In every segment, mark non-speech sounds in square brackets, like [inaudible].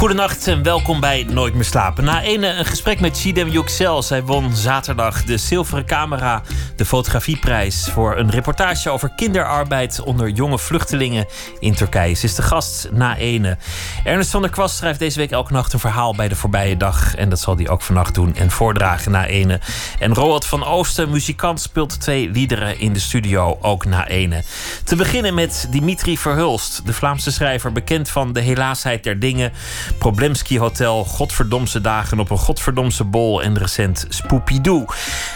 Goedenacht en welkom bij Nooit meer slapen. Na een, een gesprek met Chidem Yüksel. Zij won zaterdag de Zilveren Camera, de fotografieprijs... voor een reportage over kinderarbeid onder jonge vluchtelingen in Turkije. Ze is de gast na ene. Ernest van der Kwast schrijft deze week elke nacht een verhaal bij de voorbije dag. En dat zal hij ook vannacht doen en voordragen na ene. En Roald van Oosten, muzikant, speelt twee liederen in de studio, ook na ene. Te beginnen met Dimitri Verhulst, de Vlaamse schrijver... bekend van de helaasheid der dingen... Problemski Hotel, Godverdomse dagen op een Godverdomse bol en recent Spoopidoo.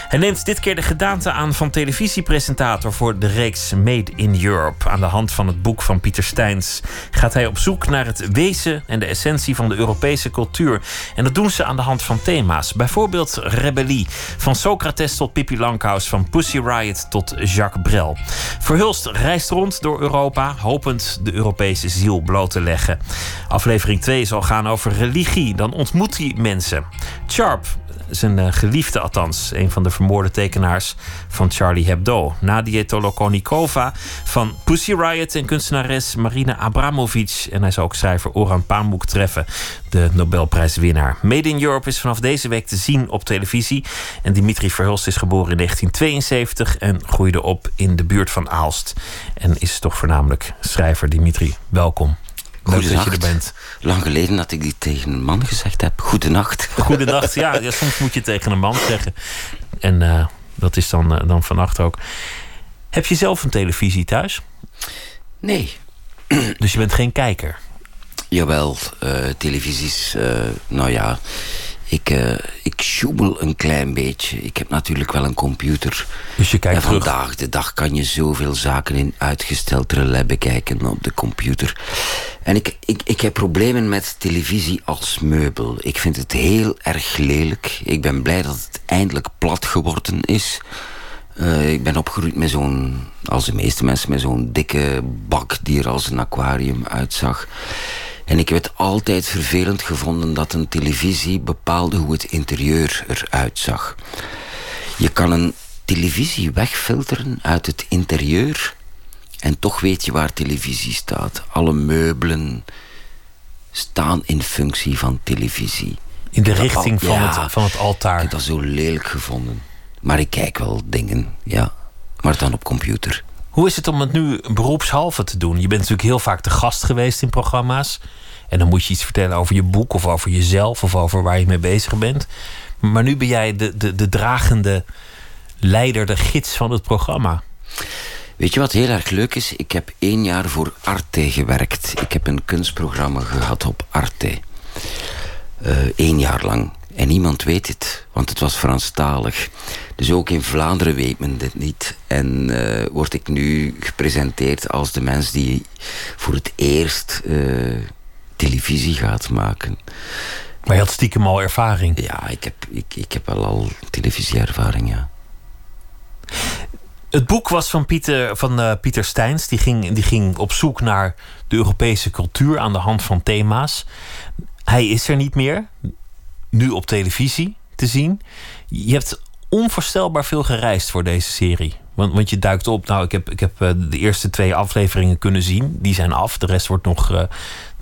Hij neemt dit keer de gedaante aan van televisiepresentator voor de reeks Made in Europe. Aan de hand van het boek van Pieter Steins gaat hij op zoek naar het wezen en de essentie van de Europese cultuur. En dat doen ze aan de hand van thema's. Bijvoorbeeld rebellie, van Socrates tot Pippi Langkous, van Pussy Riot tot Jacques Brel. Verhulst reist rond door Europa, hopend de Europese ziel bloot te leggen. Aflevering 2 zal gaan over religie. Dan ontmoet hij mensen. Sharp, zijn uh, geliefde althans, een van de vermoorde tekenaars van Charlie Hebdo. Nadia Tolokonikova van Pussy Riot en kunstenares Marina Abramovic. En hij zal ook schrijver Oran Pamuk treffen, de Nobelprijswinnaar. Made in Europe is vanaf deze week te zien op televisie. En Dimitri Verhulst is geboren in 1972 en groeide op in de buurt van Aalst. En is toch voornamelijk schrijver. Dimitri, welkom. Leuk dat je er bent. Lang geleden dat ik die tegen een man gezegd heb. Goedenacht. Goedenacht, ja, ja. Soms moet je tegen een man zeggen. En uh, dat is dan, uh, dan vannacht ook. Heb je zelf een televisie thuis? Nee. [clears throat] Dus je bent geen kijker? Jawel, uh, televisies, nou ja... Ik, uh, ik een klein beetje. Ik heb natuurlijk wel een computer. Dus je kijkt en vandaag de dag kan je zoveel zaken in uitgesteld relais bekijken op de computer. En ik, ik, ik heb problemen met televisie als meubel. Ik vind het heel erg lelijk. Ik ben blij dat het eindelijk plat geworden is. Uh, ik ben opgegroeid met zo'n, als de meeste mensen, met zo'n dikke bak die er als een aquarium uitzag. En ik heb het altijd vervelend gevonden dat een televisie bepaalde hoe het interieur eruit zag. Je kan een televisie wegfilteren uit het interieur en toch weet je waar televisie staat. Alle meubelen staan in functie van televisie. In de richting van, ja, het, van het altaar. Ik heb dat zo lelijk gevonden. Maar ik kijk wel dingen, ja. Maar dan op computer. Hoe is het om het nu beroepshalve te doen? Je bent natuurlijk heel vaak de gast geweest in programma's. En dan moet je iets vertellen over je boek of over jezelf of over waar je mee bezig bent. Maar nu ben jij de, de, de dragende leider, de gids van het programma. Weet je wat heel erg leuk is? Ik heb één jaar voor Arte gewerkt. Ik heb een kunstprogramma gehad op Arte. Eén uh, jaar lang. En niemand weet het, want het was Franstalig. Dus ook in Vlaanderen weet men dit niet. En uh, word ik nu gepresenteerd als de mens die voor het eerst uh, televisie gaat maken. Maar je had stiekem al ervaring? Ja, ik heb, ik, ik heb al, al televisieervaring, ja. Het boek was van Pieter, van, uh, Pieter Steins. Die ging, die ging op zoek naar de Europese cultuur aan de hand van thema's. Hij is er niet meer. Nu op televisie te zien. Je hebt onvoorstelbaar veel gereisd voor deze serie. Want, want je duikt op. Nou, ik heb, ik heb uh, de eerste twee afleveringen kunnen zien. Die zijn af. De rest wordt nog uh,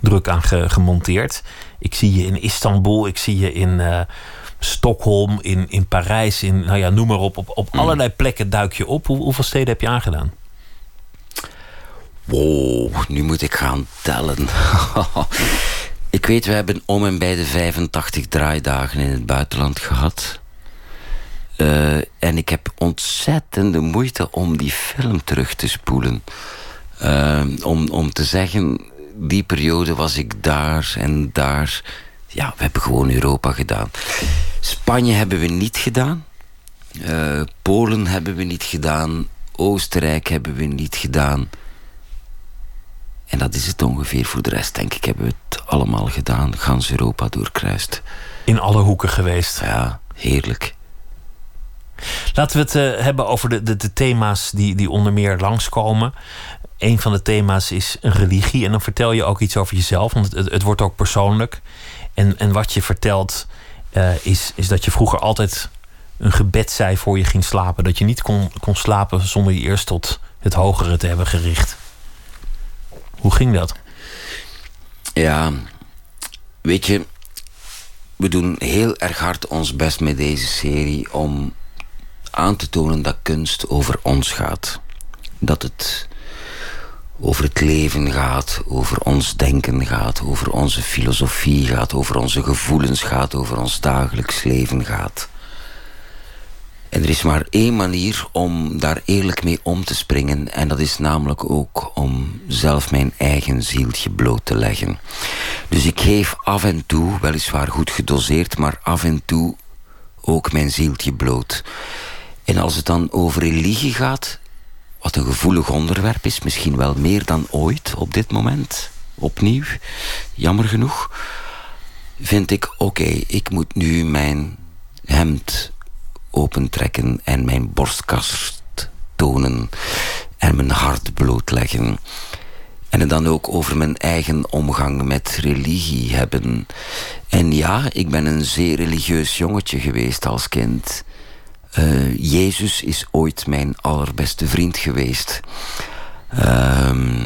druk aan ge, gemonteerd. Ik zie je in Istanbul. Ik zie je in uh, Stockholm. In, in Parijs. In, nou ja, noem maar op. Op, op mm. allerlei plekken duik je op. Hoe, hoeveel steden heb je aangedaan? Wow, nu moet ik gaan tellen. [laughs] ik weet, we hebben om en bij de 85 draaidagen in het buitenland gehad. Uh, en ik heb ontzettende moeite om die film terug te spoelen. Uh, om, om te zeggen, die periode was ik daar en daar. Ja, we hebben gewoon Europa gedaan. Spanje hebben we niet gedaan. Uh, Polen hebben we niet gedaan. Oostenrijk hebben we niet gedaan. En dat is het ongeveer. Voor de rest, denk ik, hebben we het allemaal gedaan. Gans Europa doorkruist. In alle hoeken geweest. Ja, heerlijk. Laten we het uh, hebben over de, de, thema's die, die onder meer langskomen. een van de thema's is religie. En dan vertel je ook iets over jezelf, want het, het wordt ook persoonlijk. En, en wat je vertelt uh, is, is dat je vroeger altijd een gebed zei voor je ging slapen. Dat je niet kon, kon slapen zonder je eerst tot het hogere te hebben gericht. Hoe ging dat? Ja, weet je, we doen heel erg hard ons best met deze serie om aan te tonen dat kunst over ons gaat. Dat het over het leven gaat, over ons denken gaat, over onze filosofie gaat, over onze gevoelens gaat, over ons dagelijks leven gaat. En er is maar één manier om daar eerlijk mee om te springen. En dat is namelijk ook om zelf mijn eigen zieltje bloot te leggen. Dus ik geef af en toe, weliswaar goed gedoseerd, maar af en toe ook mijn zieltje bloot. En als het dan over religie gaat, wat een gevoelig onderwerp is, misschien wel meer dan ooit op dit moment, opnieuw, jammer genoeg, vind ik, oké, ik moet nu mijn hemd opentrekken en mijn borstkast tonen en mijn hart blootleggen. En het dan ook over mijn eigen omgang met religie hebben. En ja, ik ben een zeer religieus jongetje geweest als kind. Uh, Jezus is ooit mijn allerbeste vriend geweest. Uh,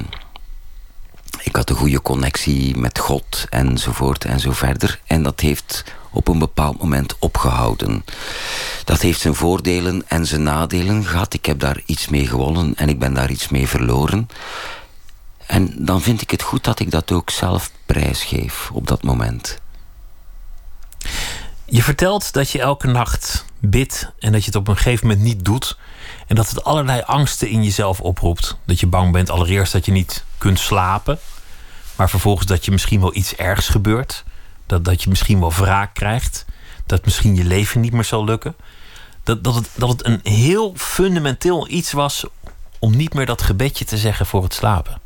ik had een goede connectie met God enzovoort en zo verder. En dat heeft op een bepaald moment opgehouden. Dat heeft zijn voordelen en zijn nadelen gehad. Ik heb daar iets mee gewonnen en ik ben daar iets mee verloren. En dan vind ik het goed dat ik dat ook zelf prijsgeef op dat moment. Je vertelt dat je elke nacht bidt en dat je het op een gegeven moment niet doet. En dat het allerlei angsten in jezelf oproept. Dat je bang bent allereerst dat je niet kunt slapen. Maar vervolgens dat je misschien wel iets ergs gebeurt. Dat, dat je misschien wel wraak krijgt. Dat misschien je leven niet meer zal lukken. Dat, dat, het, dat het een heel fundamenteel iets was om niet meer dat gebedje te zeggen voor het slapen.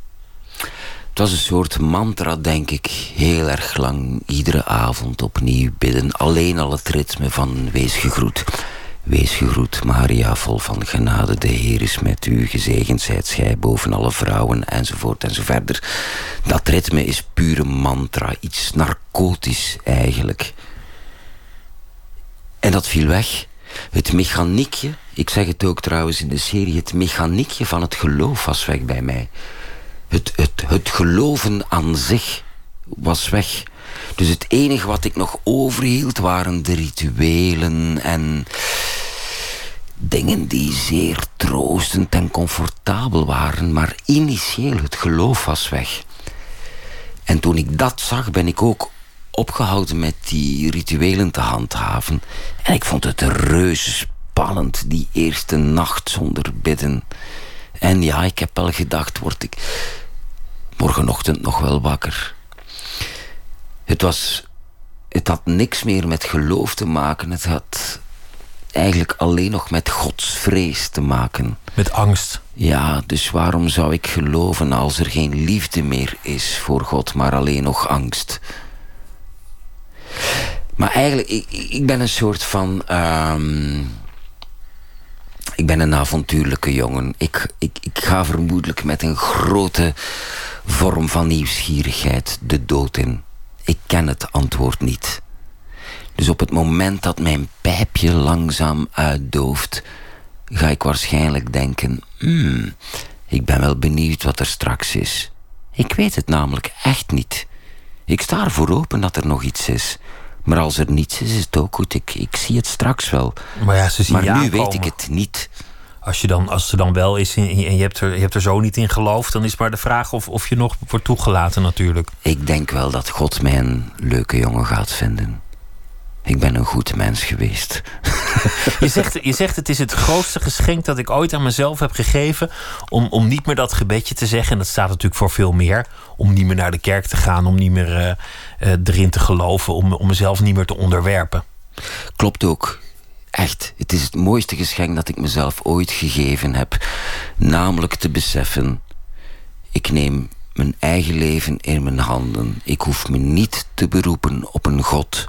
Het was een soort mantra, denk ik. Heel erg lang, iedere avond opnieuw bidden. Alleen al het ritme van wees gegroet. Wees gegroet, Maria, vol van genade. De Heer is met u. Gezegend zijt gij boven alle vrouwen, enzovoort enzoverder. Dat ritme is pure mantra. Iets narcotisch, eigenlijk. En dat viel weg. Het mechaniekje, ik zeg het ook trouwens in de serie... het mechaniekje van het geloof was weg bij mij het, het, het geloven aan zich was weg. Dus het enige wat ik nog overhield waren de rituelen en dingen die zeer troostend en comfortabel waren, maar initieel het geloof was weg. En toen ik dat zag, ben ik ook opgehouden met die rituelen te handhaven. En ik vond het reuze spannend, die eerste nacht zonder bidden. En ja, ik heb wel gedacht, word ik morgenochtend nog wel wakker. Het was... Het had niks meer met geloof te maken. Het had eigenlijk alleen nog met godsvrees te maken. Met angst? Ja, dus waarom zou ik geloven als er geen liefde meer is voor God, maar alleen nog angst? Maar eigenlijk, ik, ik ben een soort van... Uh, ik ben een avontuurlijke jongen. Ik, ik, ik ga vermoedelijk met een grote vorm van nieuwsgierigheid de dood in. Ik ken het antwoord niet. Dus op het moment dat mijn pijpje langzaam uitdooft, ga ik waarschijnlijk denken: hmm, ik ben wel benieuwd wat er straks is. Ik weet het namelijk echt niet. Ik sta ervoor open dat er nog iets is. Maar als er niets is, is het ook goed. Ik, ik zie het straks wel. Maar, ja, ze zien maar nu weet ik het niet. Als, je dan, als er dan wel is en je hebt, er, je hebt er zo niet in geloofd, dan is maar de vraag of, of je nog wordt toegelaten natuurlijk. Ik denk wel dat God mij een leuke jongen gaat vinden. Ik ben een goed mens geweest. [laughs] Je zegt, je zegt het is het grootste geschenk dat ik ooit aan mezelf heb gegeven. Om, om niet meer dat gebedje te zeggen. En dat staat natuurlijk voor veel meer. Om niet meer naar de kerk te gaan. Om niet meer uh, uh, erin te geloven. Om, om mezelf niet meer te onderwerpen. Klopt ook. Echt, het is het mooiste geschenk dat ik mezelf ooit gegeven heb. Namelijk te beseffen: ik neem mijn eigen leven in mijn handen. Ik hoef me niet te beroepen op een God.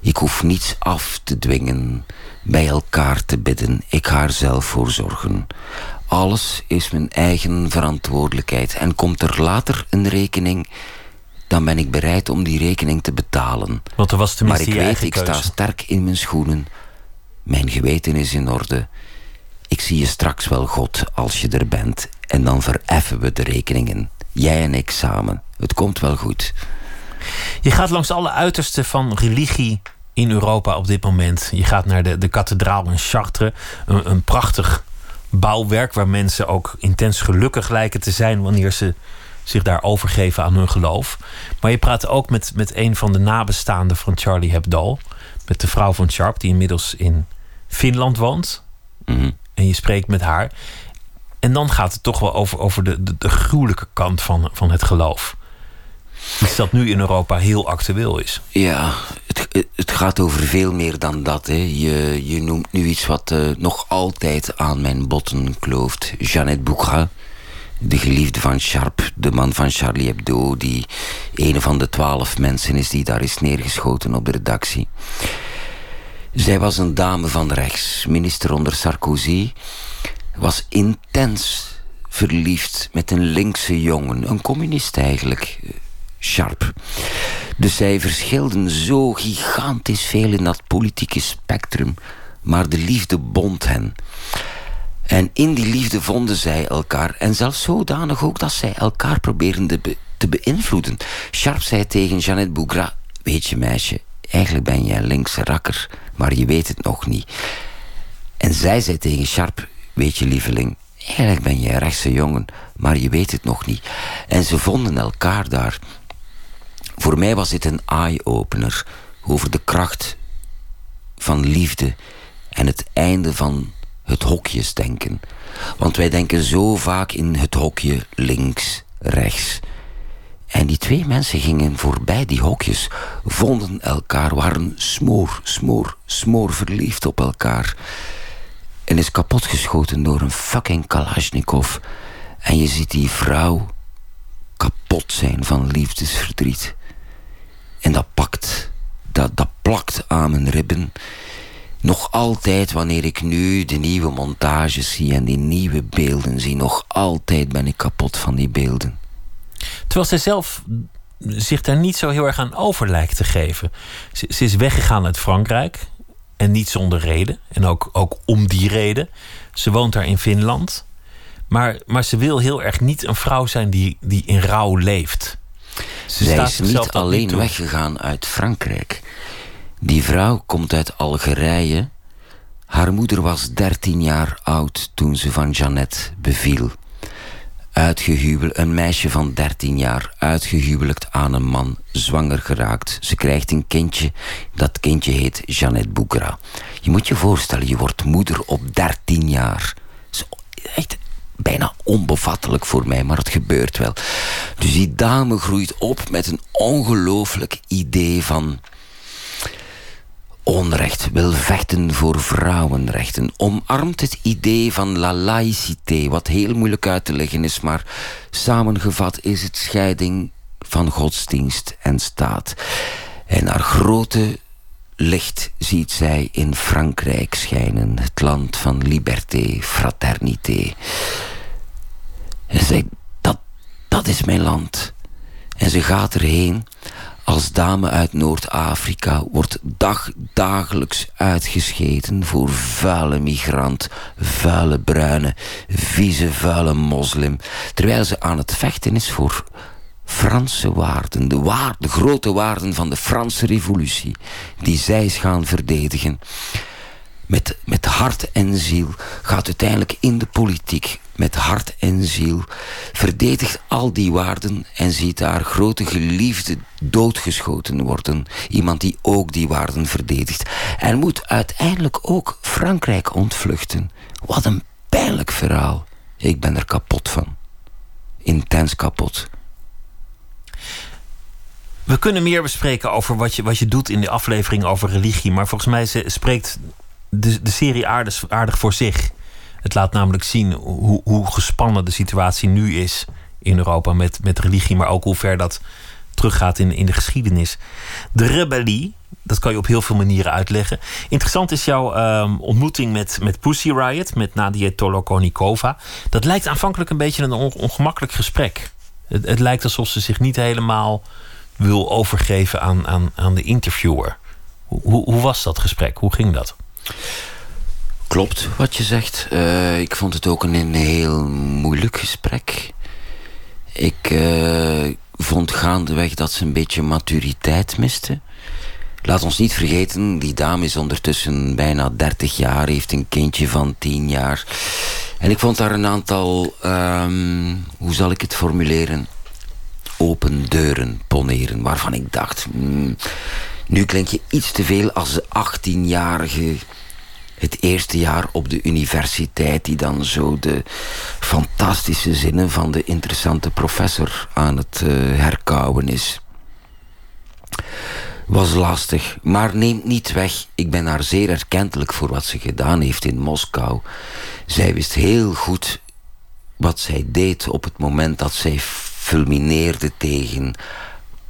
Ik hoef niets af te dwingen, bij elkaar te bidden. Ik ga er zelf voor zorgen. Alles is mijn eigen verantwoordelijkheid. En komt er later een rekening, dan ben ik bereid om die rekening te betalen. Want er was maar ik weet, ik sta sterk in mijn schoenen. Mijn geweten is in orde. Ik zie je straks wel, God, als je er bent. En dan vereffen we de rekeningen. Jij en ik samen. Het komt wel goed. Je gaat langs alle uitersten van religie in Europa op dit moment. Je gaat naar de, de kathedraal in Chartres. Een, een prachtig bouwwerk waar mensen ook intens gelukkig lijken te zijn wanneer ze zich daar overgeven aan hun geloof. Maar je praat ook met, met een van de nabestaanden van Charlie Hebdo. Met de vrouw van Sharp, die inmiddels in Finland woont. Mhm. En je spreekt met haar. En dan gaat het toch wel over, over de, de, de gruwelijke kant van, van het geloof. Iets dat nu in Europa heel actueel is. Ja, het, het- gaat over veel meer dan dat. Hè. Je, je noemt nu iets wat eh, nog altijd aan mijn botten klooft. Jeannette Bougra, de geliefde van Sharp, de man van Charlie Hebdo... die een van de twaalf mensen is die daar is neergeschoten op de redactie. Zij was een dame van rechts, minister onder Sarkozy. Was intens verliefd met een linkse jongen, een communist eigenlijk, Sharp. Dus zij verschilden zo gigantisch veel in dat politieke spectrum, maar de liefde bond hen. En in die liefde vonden zij elkaar. En zelfs zodanig ook dat zij elkaar probeerden te, be- te beïnvloeden. Sharp zei tegen Jeannette Bougra... Weet je meisje, eigenlijk ben jij linkse rakker. Maar je weet het nog niet. En zij zei tegen Sharp... Weet je lieveling, eigenlijk ben jij rechtse jongen. Maar je weet het nog niet. En ze vonden elkaar daar. Voor mij was dit een eye-opener. Over de kracht van liefde en het einde van het hokjesdenken. Want wij denken zo vaak in het hokje links, rechts. En die twee mensen gingen voorbij die hokjes, vonden elkaar, waren smoor, smoor, smoor verliefd op elkaar. En is kapotgeschoten door een fucking Kalashnikov. En je ziet die vrouw kapot zijn van liefdesverdriet. En dat pakt, dat, dat plakt aan mijn ribben. Nog altijd, wanneer ik nu de nieuwe montages zie en die nieuwe beelden zie, nog altijd ben ik kapot van die beelden. Terwijl zij zelf zich daar niet zo heel erg aan over lijkt te geven. Ze, is weggegaan uit Frankrijk. En niet zonder reden. En ook, ook om die reden. Ze woont daar in Finland. Maar, maar ze wil heel erg niet een vrouw zijn die, die in rouw leeft. Ze Zij is niet alleen weggegaan uit Frankrijk. Die vrouw komt uit Algerije. Haar moeder was 13 jaar oud toen ze van Jeannette beviel. Uitgehuwelijk, een meisje van 13 jaar, uitgehuwelijkt aan een man, zwanger geraakt. Ze krijgt een kindje, dat kindje heet Jeannette Bougra. Je moet je voorstellen, je wordt moeder op 13 jaar. Echt bijna onbevattelijk voor mij, maar het gebeurt wel. Dus die dame groeit op met een ongelooflijk idee van onrecht, wil vechten voor vrouwenrechten. Omarmt het idee van la laïcité, wat heel moeilijk uit te leggen is, maar samengevat is het scheiding van godsdienst en staat. En haar grote licht ziet zij in Frankrijk schijnen, het land van liberté, fraternité. En zij, dat, dat is mijn land. En ze gaat erheen als dame uit Noord-Afrika, wordt dag, dagelijks uitgescheten voor vuile migrant, vuile bruine, vieze, vuile moslim, terwijl ze aan het vechten is voor Franse waarden, de, grote waarden van de Franse revolutie, die zij is gaan verdedigen met, met hart en ziel, gaat uiteindelijk in de politiek met hart en ziel, verdedigt al die waarden en ziet haar grote geliefde doodgeschoten worden. Iemand die ook die waarden verdedigt. En moet uiteindelijk ook Frankrijk ontvluchten. Wat een pijnlijk verhaal. Ik ben er kapot van. Intens kapot. We kunnen meer bespreken over wat je, wat je doet in de aflevering over religie. Maar volgens mij spreekt de, de serie aardig, aardig voor zich. Het laat namelijk zien hoe, hoe gespannen de situatie nu is in Europa met, met religie. Maar ook hoe ver dat teruggaat in, in de geschiedenis. De rebellie Dat kan je op heel veel manieren uitleggen. Interessant is jouw ehm, ontmoeting met, met Pussy Riot, met Nadia Tolokonikova. Dat lijkt aanvankelijk een beetje een ongemakkelijk gesprek. Het, het, lijkt alsof ze zich niet helemaal wil overgeven aan, aan, aan de interviewer. Hoe, hoe was dat gesprek? Hoe ging dat? Klopt wat je zegt. Uh, ik vond het ook een, een heel moeilijk gesprek. Ik uh, vond gaandeweg dat ze een beetje maturiteit miste. Laat ons niet vergeten, die dame is ondertussen bijna 30 jaar, heeft een kindje van 10 jaar. En ik vond daar een aantal, um, hoe zal ik het formuleren? Open deuren poneren, waarvan ik dacht, mm, nu klink je iets te veel als de 18-jarige het eerste jaar op de universiteit... die dan zo de fantastische zinnen van de interessante professor aan het uh, herkauwen is. Was lastig, maar neemt niet weg. Ik ben haar zeer erkentelijk voor wat ze gedaan heeft in Moskou. Zij wist heel goed wat zij deed op het moment dat zij fulmineerde tegen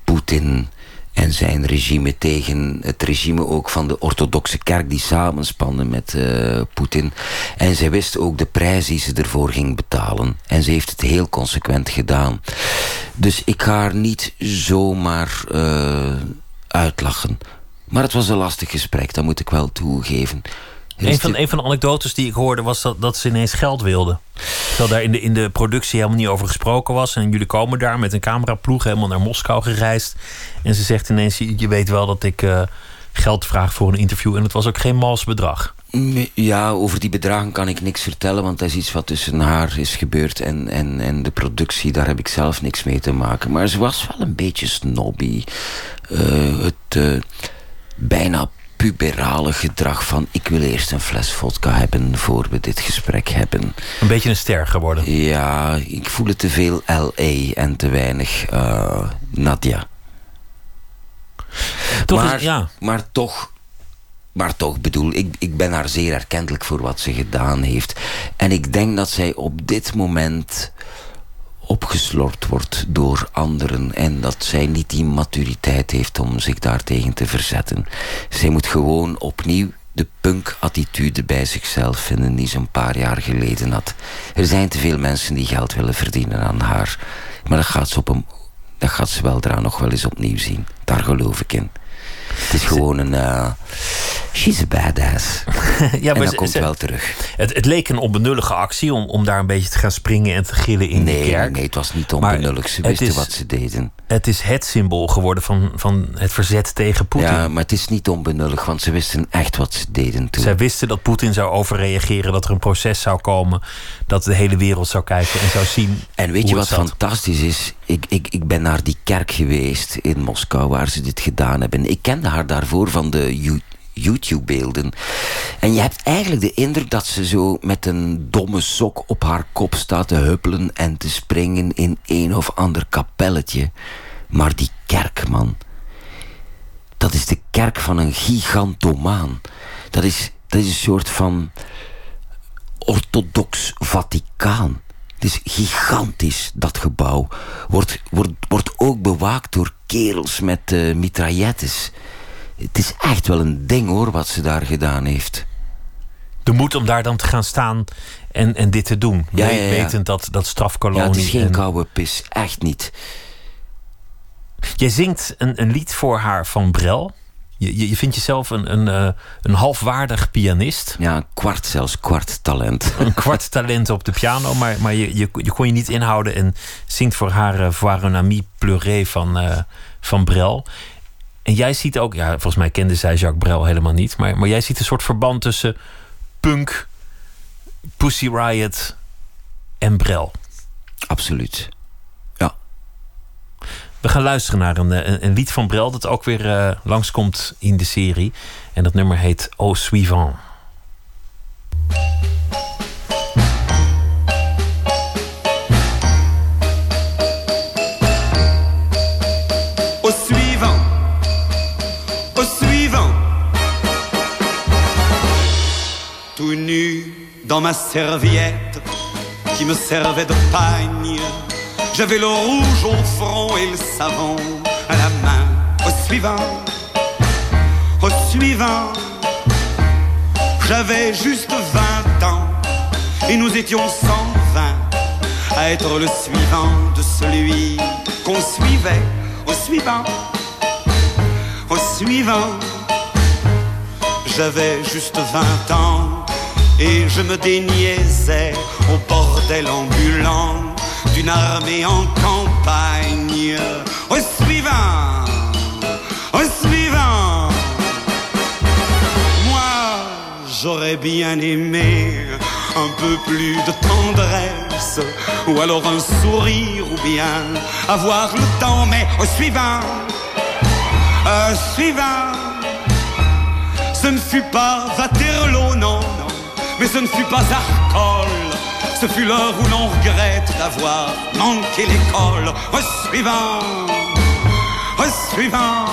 Poetin en zijn regime tegen het regime ook van de orthodoxe kerk die samenspannen met uh, Poetin. En zij wist ook de prijs die ze ervoor ging betalen. En ze heeft het heel consequent gedaan. Dus ik ga haar niet zomaar uh, uitlachen. Maar het was een lastig gesprek, dat moet ik wel toegeven. Een van, een van de anekdotes die ik hoorde was dat, dat ze ineens geld wilden. Terwijl daar in de, in de productie helemaal niet over gesproken was. En jullie komen daar met een cameraploeg helemaal naar Moskou gereisd. En ze zegt ineens, je weet wel dat ik uh, geld vraag voor een interview. En het was ook geen mals bedrag. Ja, over die bedragen kan ik niks vertellen, want dat is iets wat tussen haar is gebeurd en, en, en de productie, daar heb ik zelf niks mee te maken. Maar ze was wel een beetje snobby. Uh, het uh, bijna puberale gedrag van ik wil eerst een fles vodka hebben voor we dit gesprek hebben. Een beetje een ster geworden. Ja, ik voel het te veel L.A. en te weinig uh, Nadia. Toch maar, is, ja. maar toch, maar toch bedoel, ik, ik ben haar zeer erkentelijk voor wat ze gedaan heeft. En ik denk dat zij op dit moment opgeslord wordt door anderen en dat zij niet die maturiteit heeft om zich daartegen te verzetten. Zij moet gewoon opnieuw de punk-attitude bij zichzelf vinden die ze een paar jaar geleden had. Er zijn te veel mensen die geld willen verdienen aan haar. Maar dat gaat ze, op een, nog wel eens opnieuw zien. Daar geloof ik in. Het is gewoon een... Uh, she's a badass. [laughs] ja, maar en dat komt wel terug. Het, het, leek een onbenullige actie om, om daar een beetje te gaan springen en te gillen in nee, de kerk. Nee, het was niet onbenullig. Ze wisten is, wat ze deden. Het is het symbool geworden van, van het verzet tegen Poetin. Ja, maar het is niet onbenullig, want ze wisten echt wat ze deden toen. Zij wisten dat Poetin zou overreageren, dat er een proces zou komen, dat de hele wereld zou kijken en zou zien. En weet je wat fantastisch is? Ik, ik, ik ben naar die kerk geweest in Moskou waar ze dit gedaan hebben. Ik kende haar daarvoor van de YouTube-beelden. En je hebt eigenlijk de indruk dat ze zo met een domme sok op haar kop staat te huppelen en te springen in een of ander kapelletje. Maar die kerk, man. Dat is de kerk van een gigantomaan. Dat is, dat is een soort van orthodox Vaticaan. Het is gigantisch, dat gebouw. Wordt, wordt, wordt ook bewaakt door kerels met uh, mitraillettes. Het is echt wel een ding hoor, wat ze daar gedaan heeft. De moed om daar dan te gaan staan en, en dit te doen. Ja, ja, ja. Wetend dat, dat strafkolonie... Ja, het is geen en... koude pis. Echt niet. Jij zingt een, een lied voor haar van Brel. Je, je vindt jezelf een, een, uh, een halfwaardig pianist. Ja, een kwart zelfs, kwart talent. [laughs] Een kwart talent op de piano, maar, maar je, je, je kon je niet inhouden en zingt voor haar uh, Voir un ami pleuré van, uh, van Brel. En jij ziet ook, ja, volgens mij kende zij Jacques Brel helemaal niet, maar, maar jij ziet een soort verband tussen punk, Pussy Riot en Brel. Absoluut. We gaan luisteren naar een, een, een lied van Brel dat ook weer uh, langskomt in de serie. En dat nummer heet Au Suivant. Nu dans ma serviette qui me servait de pagne J'avais le rouge au front et le savon à la main. Au suivant, suivant, j'avais juste 20 ans et nous étions 120 à être le suivant de celui qu'on suivait au suivant, au suivant. J'avais juste 20 ans et je me déniaisais au bordel ambulant d'une armée en campagne. Au suivant, au suivant. Moi, j'aurais bien aimé un peu plus de tendresse, ou alors un sourire, ou bien avoir le temps, mais au suivant, au suivant. Ce ne fut pas Waterloo, non, non, mais ce ne fut pas Arcole. Ce fut l'heure où l'on regrette d'avoir manqué l'école. Au suivant, au suivant.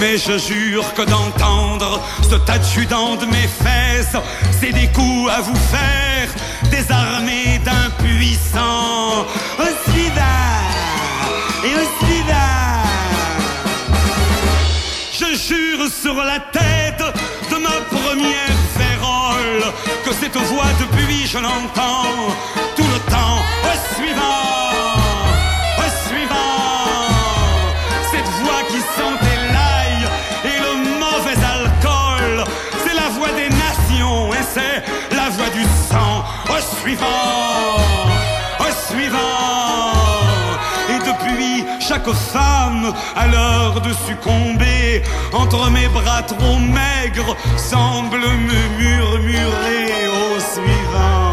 Mais je jure que d'entendre ce adjudant de mes fesses, c'est des coups à vous faire, des armées d'impuissants. Au suivant, et au suivant. Je jure sur la tête de ma première que cette voix depuis je l'entends tout le temps. Au suivant, au suivant. Cette voix qui sentait l'ail et le mauvais alcool, c'est la voix des nations et c'est la voix du sang. Au suivant, chaque femme a l'heure de succomber. Entre mes bras trop maigres semble me murmurer au suivant,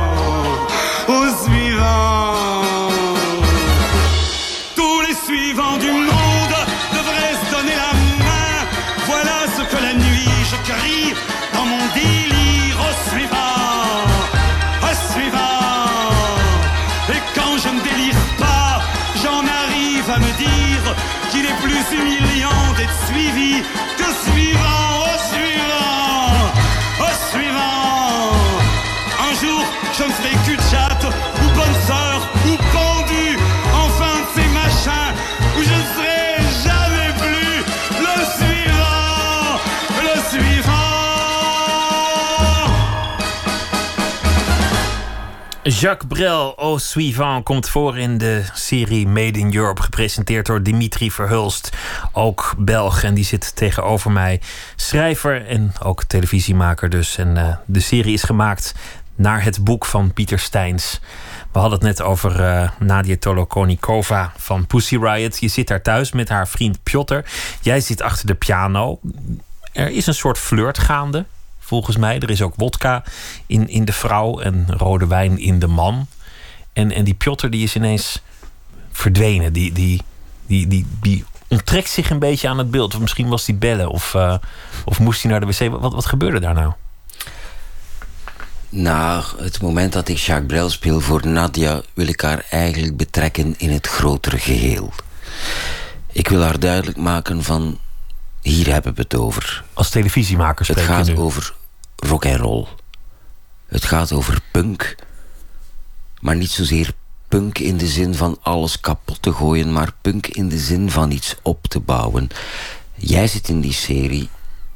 des Vivants. Jacques Brel, Au Suivant, komt voor in de serie Made in Europe, gepresenteerd door Dimitri Verhulst, ook Belg. En die zit tegenover mij, schrijver en ook televisiemaker dus. En eh, de serie is gemaakt naar het boek van Pieter Steins. We hadden het net over eh, Nadia Tolokonikova van Pussy Riot. Je zit daar thuis met haar vriend Piotr. Jij zit achter de piano. Er is een soort flirt gaande, volgens mij. Er is ook wodka in, in de vrouw en rode wijn in de man. En, en die Piotr die is ineens verdwenen. Die, die, die, die, die onttrekt zich een beetje aan het beeld. Of misschien was hij bellen of, eh, of moest hij naar de wc. Wat, wat gebeurde daar nou? Na het moment dat ik Jacques Brel speel voor Nadia... wil ik haar eigenlijk betrekken in het grotere geheel. Ik wil haar duidelijk maken van... hier hebben we het over. Als televisiemaker Het gaat over rock en roll. Het gaat over punk. Maar niet zozeer punk in de zin van alles kapot te gooien... maar punk in de zin van iets op te bouwen. Jij zit in die serie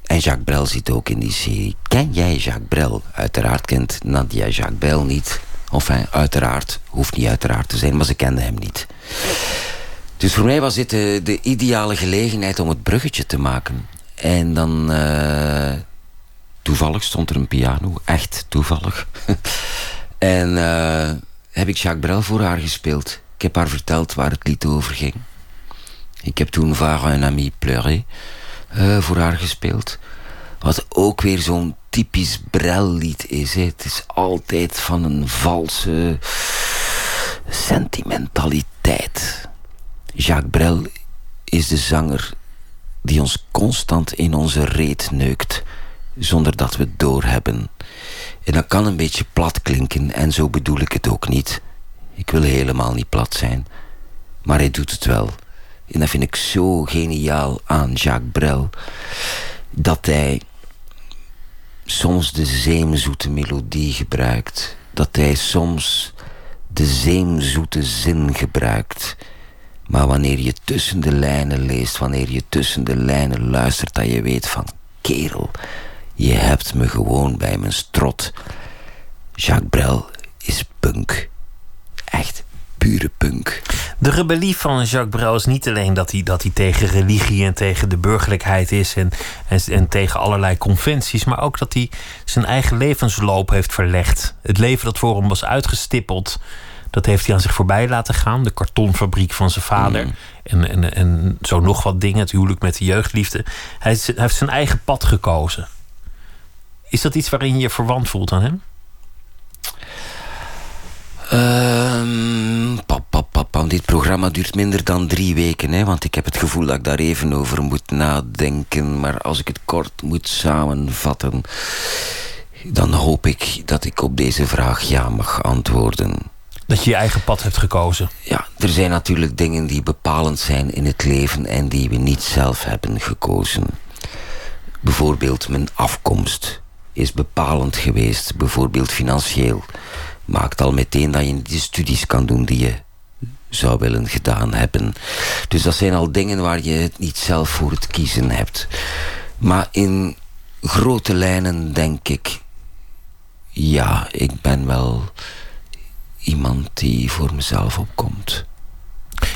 en Jacques Brel zit ook in die serie. Ken jij Jacques Brel? Uiteraard kent Nadia Jacques Brel niet. Enfin, uiteraard. Hoeft niet uiteraard te zijn, maar ze kende hem niet. Dus voor mij was dit de, de ideale gelegenheid om het bruggetje te maken. En dan... eh, toevallig stond er een piano. Echt toevallig. [laughs] en eh, heb ik Jacques Brel voor haar gespeeld. Ik heb haar verteld waar het lied over ging. Ik heb toen Var un ami pleuré eh, voor haar gespeeld. Wat ook weer zo'n typisch Brel-lied is. Het is altijd van een valse sentimentaliteit. Jacques Brel is de zanger die ons constant in onze reet neukt, zonder dat we het doorhebben. En dat kan een beetje plat klinken, en zo bedoel ik het ook niet. Ik wil helemaal niet plat zijn, maar hij doet het wel. En dat vind ik zo geniaal aan Jacques Brel, dat hij soms de zeemzoete melodie gebruikt, dat hij soms de zeemzoete zin gebruikt, Maar wanneer je tussen de lijnen leest, wanneer je tussen de lijnen luistert, dat je weet van kerel, je hebt me gewoon bij mijn strot. Jacques Brel is punk. Echt pure punk. De rebellie van Jacques Brel is niet alleen dat hij, dat hij tegen religie en tegen de burgerlijkheid is en, en, en tegen allerlei conventies, maar ook dat hij zijn eigen levensloop heeft verlegd. Het leven dat voor hem was uitgestippeld, dat heeft hij aan zich voorbij laten gaan. De kartonfabriek van zijn vader en, en, en zo nog wat dingen, het huwelijk met de jeugdliefde. Hij, heeft zijn eigen pad gekozen. Is dat iets waarin je je verwant voelt aan hem? Ehm, pap, pap, pap, pap. Dit programma duurt minder dan drie weken, hè, want ik heb het gevoel dat ik daar even over moet nadenken. Maar als ik het kort moet samenvatten, dan hoop ik dat ik op deze vraag ja mag antwoorden. Dat je je eigen pad hebt gekozen. Ja, er zijn natuurlijk dingen die bepalend zijn in het leven en die we niet zelf hebben gekozen. Bijvoorbeeld mijn afkomst is bepalend geweest, bijvoorbeeld financieel. Maakt al meteen dat je de studies kan doen die je zou willen gedaan hebben. Dus dat zijn al dingen waar je het niet zelf voor het kiezen hebt. Maar in grote lijnen denk ik... Ja, ik ben wel iemand die voor mezelf opkomt.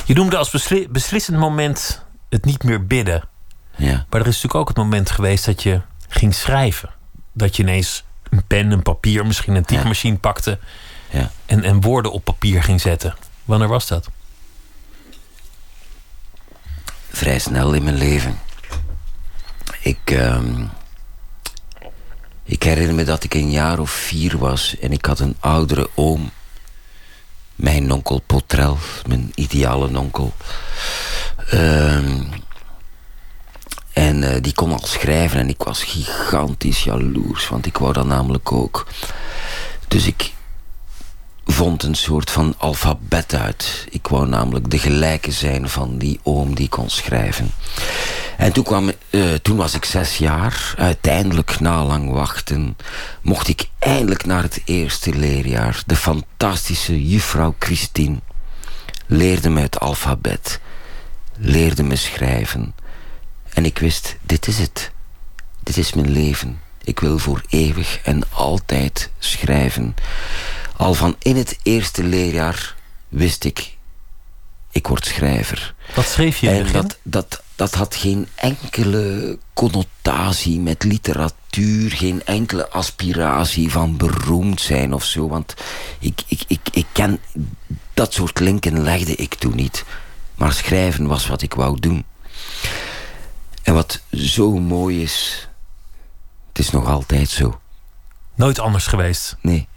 Je noemde als besli- beslissend moment het niet meer bidden. Ja. Maar er is natuurlijk ook het moment geweest dat je ging schrijven. Dat je ineens een pen, een papier, misschien een typemachine pakte Ja. en, en woorden op papier ging zetten. Wanneer was dat? vrij snel in mijn leven. Ik, ehm, ik herinner me dat ik een jaar of vier was en ik had een oudere oom. Mijn onkel Potrel, mijn ideale onkel. Ehm, en eh, die kon al schrijven en ik was gigantisch jaloers, want ik wou dat namelijk ook. Dus ik vond een soort van alfabet uit. Ik wou namelijk de gelijke zijn van die oom die kon schrijven. En toen, kwam, eh, toen was ik zes jaar. Uiteindelijk, na lang wachten, mocht ik eindelijk naar het eerste leerjaar. De fantastische juffrouw Christine leerde me het alfabet, leerde me schrijven. En ik wist, dit is het. Dit is mijn leven. Ik wil voor eeuwig en altijd schrijven. Al van in het eerste leerjaar wist ik, ik word schrijver. Wat schreef je En dat, dat, dat had geen enkele connotatie met literatuur, geen enkele aspiratie van beroemd zijn of zo. Want ik, ik, ik, ik ken dat soort linken legde ik toen niet. Maar schrijven was wat ik wou doen. En wat zo mooi is, het is nog altijd zo. Nooit anders geweest. Nee.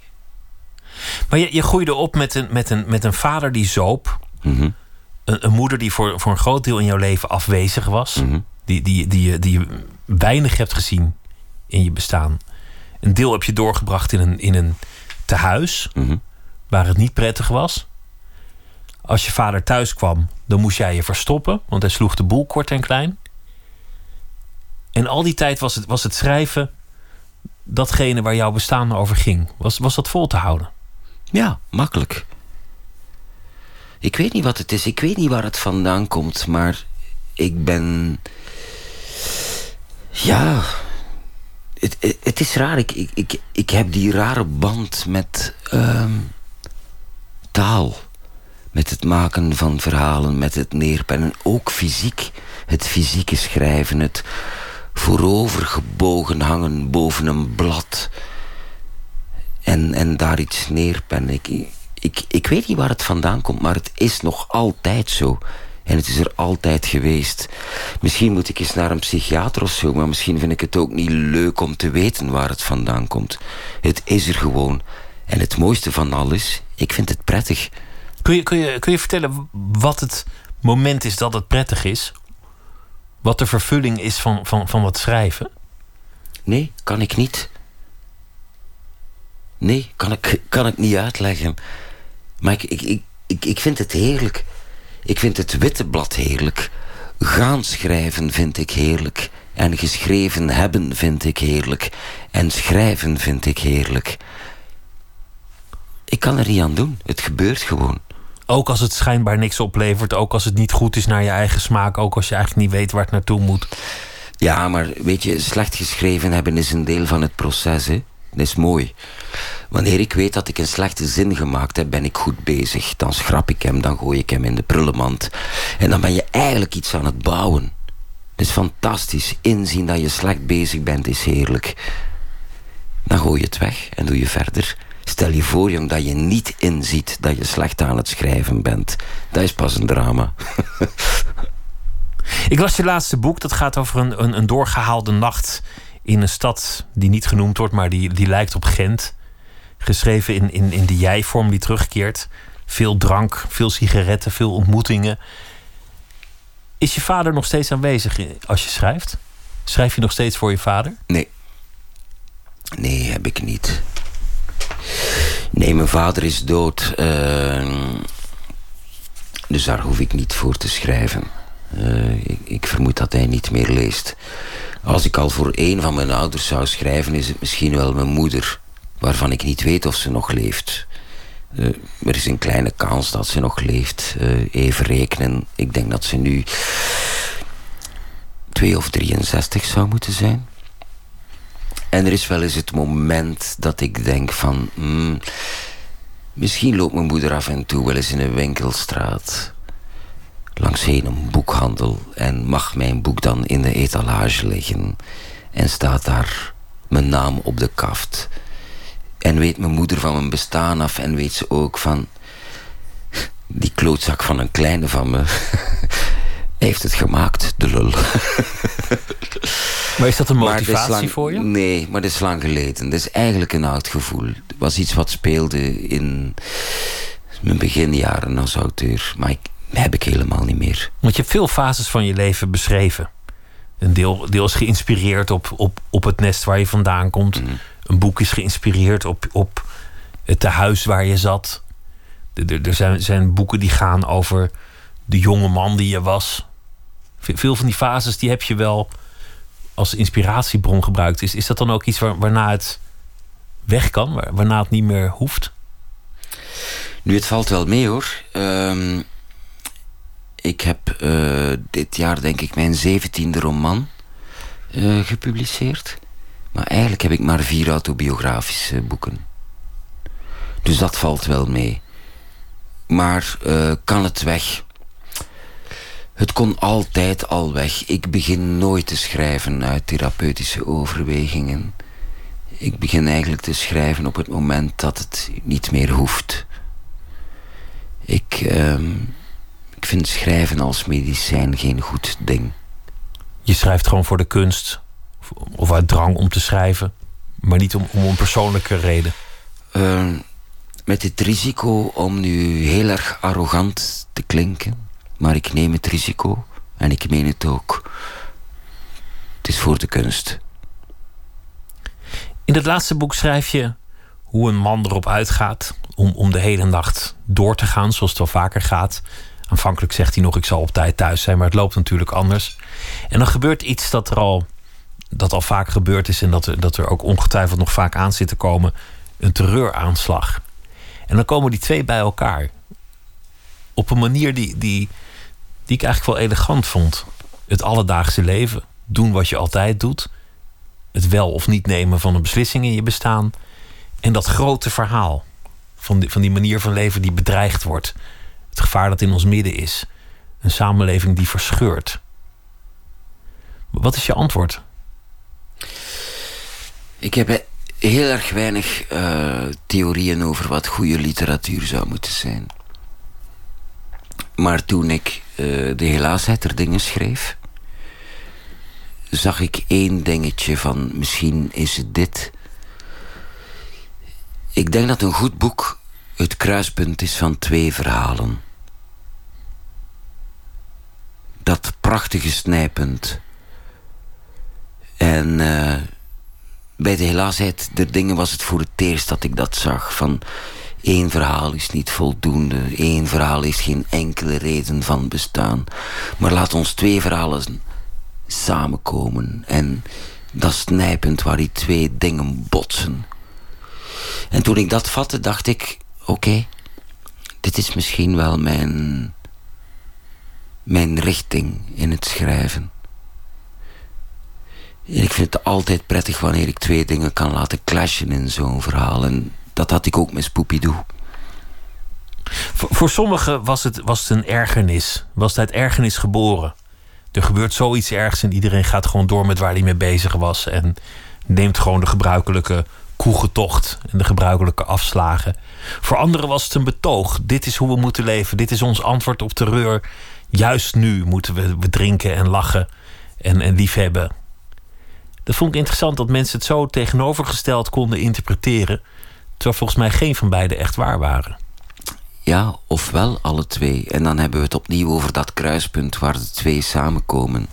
Maar je, je groeide op met een, met, een, met een vader die zoop. Mhm. Een, een moeder die voor, voor een groot deel in jouw leven afwezig was. Mhm. Die, die, die je weinig hebt gezien in je bestaan. Een deel heb je doorgebracht in een, in een tehuis. Mhm. Waar het niet prettig was. Als je vader thuis kwam, dan moest jij je verstoppen. Want hij sloeg de boel kort en klein. En al die tijd was het, was het schrijven datgene waar jouw bestaan over ging. Was, was dat vol te houden? Ja, makkelijk. Ik weet niet wat het is. Ik weet niet waar het vandaan komt. Maar ik ben... Ja... Het, het, is raar. Ik, ik, ik, ik heb die rare band met ehm, taal. Met het maken van verhalen, met het neerpennen. Ook fysiek. Het fysieke schrijven. Het voorovergebogen hangen boven een blad en, en daar iets neerpennen. Ik, ik, ik weet niet waar het vandaan komt, maar het is nog altijd zo. En het is er altijd geweest. Misschien moet ik eens naar een psychiater of zo, maar misschien vind ik het ook niet leuk om te weten waar het vandaan komt. Het is er gewoon. En het mooiste van alles, ik vind het prettig. Kun je, kun, je, kun je vertellen wat het moment is dat het prettig is? Wat de vervulling is van, van, van wat schrijven? Nee, kan ik niet. Nee, kan ik, kan ik niet uitleggen. Maar ik, ik, ik, ik, ik vind het heerlijk. Ik vind het witte blad heerlijk. Gaan schrijven vind ik heerlijk. En geschreven hebben vind ik heerlijk. En schrijven vind ik heerlijk. Ik kan er niet aan doen. Het gebeurt gewoon. Ook als het schijnbaar niks oplevert, ook als het niet goed is naar je eigen smaak, ook als je eigenlijk niet weet waar het naartoe moet. Ja, maar weet je, slecht geschreven hebben is een deel van het proces. Hè? Dat is mooi. Wanneer ik weet dat ik een slechte zin gemaakt heb, ben ik goed bezig. Dan schrap ik hem, dan gooi ik hem in de prullenmand. En dan ben je eigenlijk iets aan het bouwen. Het is fantastisch. Inzien dat je slecht bezig bent is heerlijk. Dan gooi je het weg en doe je verder. Stel je voor, dat je niet inziet dat je slecht aan het schrijven bent. Dat is pas een drama. [laughs] ik las je laatste boek, dat gaat over een, een, een doorgehaalde nacht in een stad die niet genoemd wordt, maar die, die lijkt op Gent. Geschreven in, in, in de jij-vorm die terugkeert. Veel drank, veel sigaretten, veel ontmoetingen. Is je vader nog steeds aanwezig als je schrijft? Schrijf je nog steeds voor je vader? Nee. Nee, heb ik niet. Nee, mijn vader is dood. Uh, dus daar hoef ik niet voor te schrijven. Uh, ik, ik, vermoed dat hij niet meer leest. Als ik al voor één van mijn ouders zou schrijven, is het misschien wel mijn moeder, waarvan ik niet weet of ze nog leeft. Uh, er is een kleine kans dat ze nog leeft. even rekenen. Ik denk dat ze nu 2 of 63 zou moeten zijn. En er is wel eens het moment dat ik denk van... Hmm, misschien loopt mijn moeder af en toe wel eens in een winkelstraat. Langsheen een boekhandel. En mag mijn boek dan in de etalage liggen. En staat daar mijn naam op de kaft. En weet mijn moeder van mijn bestaan af. En weet ze ook van... Die klootzak van een kleine van me... [laughs] heeft het gemaakt, de lul. Maar is dat een motivatie voor je? Nee, maar dat is lang geleden. Dat is eigenlijk een oud gevoel. Het was iets wat speelde in mijn beginjaren als auteur. Maar ik, heb ik helemaal niet meer. Want je hebt veel fases van je leven beschreven. Een deel, deel is geïnspireerd op, op, op het nest waar je vandaan komt. Mhm. Een boek is geïnspireerd op, op het tehuis waar je zat. Er zijn, zijn boeken die gaan over de jonge man die je was. Veel van die fases die heb je wel als inspiratiebron gebruikt. Is, is dat dan ook iets waar, waarna het weg kan, waar, waarna het niet meer hoeft? Nu, het valt wel mee hoor. Ehm, ik heb uh, dit jaar denk ik mijn zeventiende roman uh, gepubliceerd. Maar eigenlijk heb ik maar vier autobiografische boeken. Dus dat valt wel mee. Maar uh, kan het weg? Het kon altijd al weg. Ik begin nooit te schrijven uit therapeutische overwegingen. Ik begin eigenlijk te schrijven op het moment dat het niet meer hoeft. Ik, ik vind schrijven als medicijn geen goed ding. Je schrijft gewoon voor de kunst? Of uit drang om te schrijven? Maar niet om, om een persoonlijke reden? Uh, met het risico om nu heel erg arrogant te klinken maar ik neem het risico en ik meen het ook. Het is voor de kunst. In het laatste boek schrijf je hoe een man erop uitgaat om, om de hele nacht door te gaan, zoals het wel vaker gaat. Aanvankelijk zegt hij nog: Ik zal op tijd thuis zijn, maar het loopt natuurlijk anders. En dan gebeurt iets dat er al, dat al vaak gebeurd is en dat er, dat er ook ongetwijfeld nog vaak aan zit te komen: een terreuraanslag. En dan komen die twee bij elkaar. Op een manier die, die, die ik eigenlijk wel elegant vond. Het alledaagse leven, doen wat je altijd doet, het wel of niet nemen van een beslissing in je bestaan en dat grote verhaal van van die manier van leven die bedreigd wordt, het gevaar dat in ons midden is, een samenleving die verscheurt. Wat is je antwoord? Ik heb heel erg weinig uh, theorieën over wat goede literatuur zou moeten zijn. Maar toen ik uh, de helaasheid er dingen schreef... zag ik één dingetje van misschien is het dit. Ik denk dat een goed boek het kruispunt is van twee verhalen. Dat prachtige snijpunt. En uh, bij de helaasheid der dingen was het voor het eerst dat ik dat zag. Van Eén verhaal is niet voldoende. Eén verhaal is geen enkele reden van bestaan. Maar laat ons twee verhalen samenkomen. En dat snijpend waar die twee dingen botsen. En toen ik dat vatte, dacht ik... Oké, dit is misschien wel mijn, mijn richting in het schrijven. En ik vind het altijd prettig wanneer ik twee dingen kan laten clashen in zo'n verhaal. En dat had ik ook met Spoopy Voor, voor sommigen was het, was het een ergernis. Was het uit ergernis geboren. Er gebeurt zoiets ergs en iedereen gaat gewoon door met waar hij mee bezig was. En neemt gewoon de gebruikelijke koegentocht en de gebruikelijke afslagen. Voor anderen was het een betoog. Dit is hoe we moeten leven. Dit is ons antwoord op terreur. Juist nu moeten we, drinken en lachen en, en liefhebben. Dat vond ik interessant dat mensen het zo tegenovergesteld konden interpreteren. Terwijl volgens mij geen van beide echt waar waren. Ja, ofwel alle twee. En dan hebben we het opnieuw over dat kruispunt waar de twee samenkomen.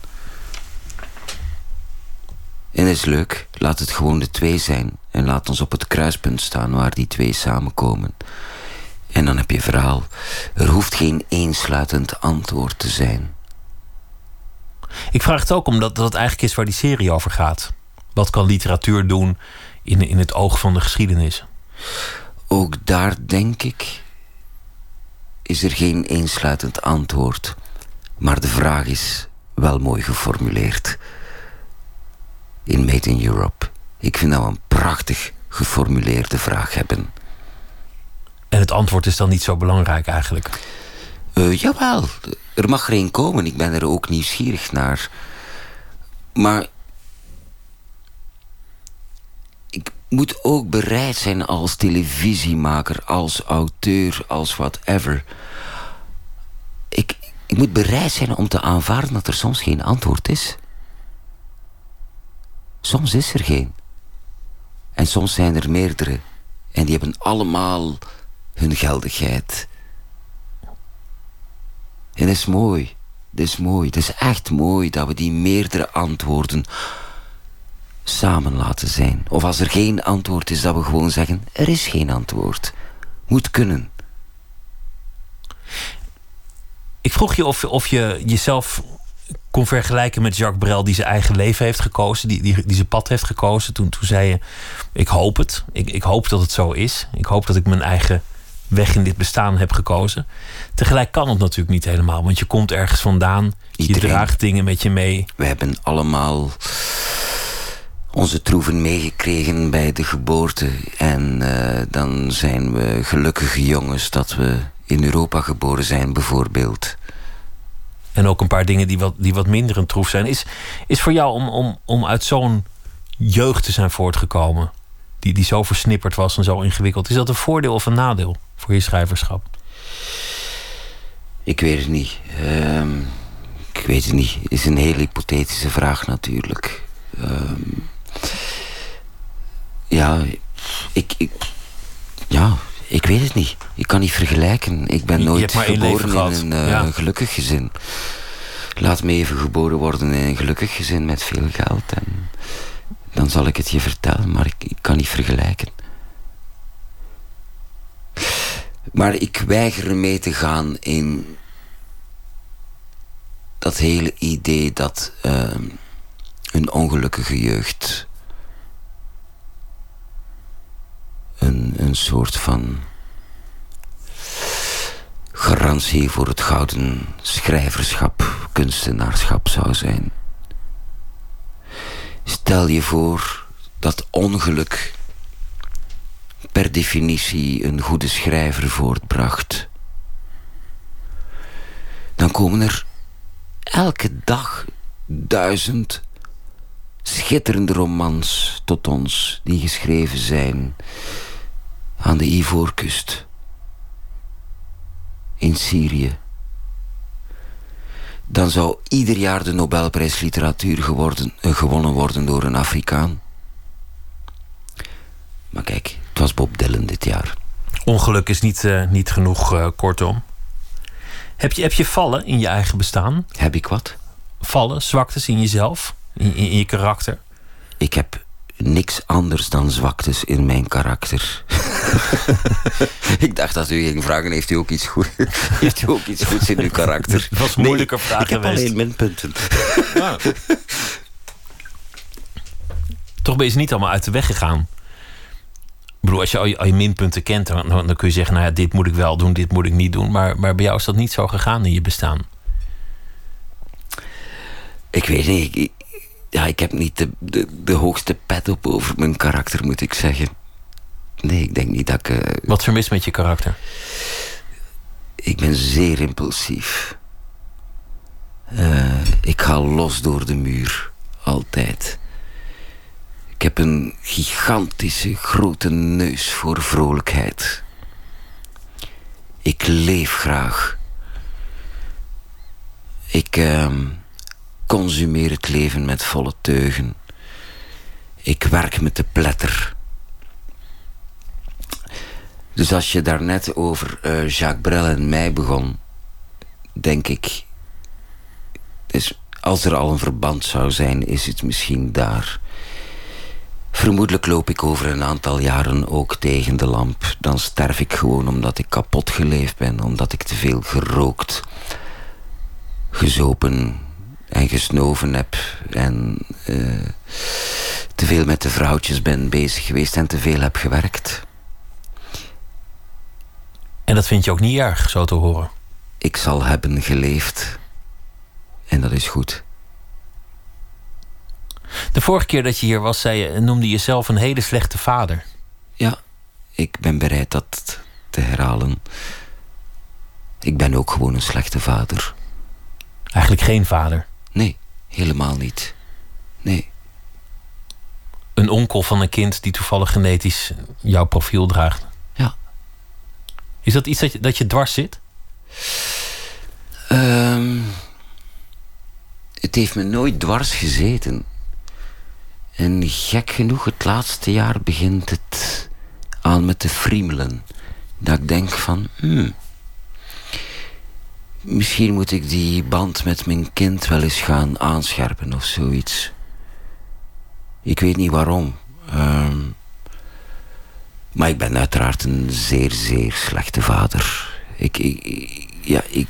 En is leuk. Laat het gewoon de twee zijn. En laat ons op het kruispunt staan waar die twee samenkomen. En dan heb je verhaal. Er hoeft geen eensluitend antwoord te zijn. Ik vraag het ook omdat dat eigenlijk is waar die serie over gaat. Wat kan literatuur doen in, in het oog van de geschiedenis? Ook daar denk ik is er geen eensluitend antwoord. Maar de vraag is wel mooi geformuleerd. In Made in Europe. Ik vind dat we een prachtig geformuleerde vraag hebben. En het antwoord is dan niet zo belangrijk eigenlijk? Uh, jawel, er mag er een komen. Ik ben er ook nieuwsgierig naar. Maar ik moet ook bereid zijn als televisiemaker, als auteur, als whatever. Ik, ik moet bereid zijn om te aanvaarden dat er soms geen antwoord is. Soms is er geen. En soms zijn er meerdere. En die hebben allemaal hun geldigheid. En is mooi. Dat is mooi. Dat is echt mooi dat we die meerdere antwoorden samen laten zijn. Of als er geen antwoord is, dat we gewoon zeggen: er is geen antwoord. Moet kunnen. Ik vroeg je of, of je jezelf kon vergelijken met Jacques Brel, die zijn eigen leven heeft gekozen, die, die, die zijn pad heeft gekozen. Toen, toen zei je: Ik hoop het. Ik, ik hoop dat het zo is. Ik hoop dat ik mijn eigen weg in dit bestaan heb gekozen. Tegelijk kan het natuurlijk niet helemaal, want je komt ergens vandaan. Je draagt dingen met je mee. We hebben allemaal onze troeven meegekregen bij de geboorte. En uh, dan zijn we gelukkige jongens dat we in Europa geboren zijn, bijvoorbeeld. En ook een paar dingen die wat, die wat minder een troef zijn. Is, is voor jou om, om, om uit zo'n jeugd te zijn voortgekomen, die, die zo versnipperd was en zo ingewikkeld, is dat een voordeel of een nadeel voor je schrijverschap? Ik weet het niet. Uh, ik weet het niet. Het is een hele hypothetische vraag natuurlijk. Um, ja, ik, ik, ja, ik weet het niet. Ik kan niet vergelijken. Ik ben nooit geboren in een uh, gelukkig gezin. Laat me even geboren worden in een gelukkig gezin met veel geld. En dan zal ik het je vertellen, maar ik, kan niet vergelijken. Maar ik weiger mee te gaan in dat hele idee dat uh, een ongelukkige jeugd een, een soort van garantie voor het gouden schrijverschap, kunstenaarschap zou zijn. Stel je voor dat ongeluk per definitie een goede schrijver voortbracht. Dan komen er elke dag duizend schitterende romans tot ons die geschreven zijn aan de Ivoorkust, in Syrië. Dan zou ieder jaar de Nobelprijs literatuur geworden, uh, gewonnen worden door een Afrikaan. Maar kijk, het was Bob Dylan dit jaar. Ongeluk is niet, uh, niet genoeg, uh, kortom. Heb je, heb je vallen in je eigen bestaan? Heb ik wat? Vallen, zwaktes in jezelf, in, in je karakter? Ik heb niks anders dan zwaktes in mijn karakter. [laughs] ik dacht dat u ging vragen, heeft u ook iets, goed, [laughs] heeft u ook iets goeds in uw karakter? [laughs] Dat was een moeilijke vraag ik geweest. heb alleen minpunten. Ja. Toch ben je ze niet allemaal uit de weg gegaan. Ik bedoel, als je al je, al je minpunten kent, dan, dan kun je zeggen: Nou ja, dit moet ik wel doen, dit moet ik niet doen. Maar, maar bij jou is dat niet zo gegaan in je bestaan. Ik weet niet. Ik, ja, ik heb niet de, de, de, hoogste pet op over mijn karakter, moet ik zeggen. Nee, ik denk niet dat ik. Uh, Wat vermist met je karakter? Ik ben zeer impulsief. Uh, ik ga los door de muur. Altijd. Ik heb een gigantische grote neus voor vrolijkheid. Ik leef graag. Ik uh, consumeer het leven met volle teugen. Ik werk met de pletter. Dus als je daarnet over uh, Jacques Brel en mij begon, denk ik. Dus als er al een verband zou zijn, is het misschien daar. Vermoedelijk loop ik over een aantal jaren ook tegen de lamp. Dan sterf ik gewoon omdat ik kapot geleefd ben, omdat ik te veel gerookt, gezopen en gesnoven heb en uh, te veel met de vrouwtjes ben bezig geweest en te veel heb gewerkt. En dat vind je ook niet erg, zo te horen? Ik zal hebben geleefd. En dat is goed. De vorige keer dat je hier was, zei je, noemde je jezelf een hele slechte vader. Ja, ik ben bereid dat te herhalen. Ik ben ook gewoon een slechte vader. Eigenlijk geen vader? Nee, helemaal niet. Nee. Een onkel van een kind die toevallig genetisch jouw profiel draagt? Ja. Is dat iets dat je, dat je dwars zit? Um, het heeft me nooit dwars gezeten. En gek genoeg, het laatste jaar begint het aan met te friemelen. Dat ik denk van, hmm, misschien moet ik die band met mijn kind wel eens gaan aanscherpen of zoiets. Ik weet niet waarom. Um, maar ik ben uiteraard een zeer, zeer slechte vader. Ik, ik, ja, ik,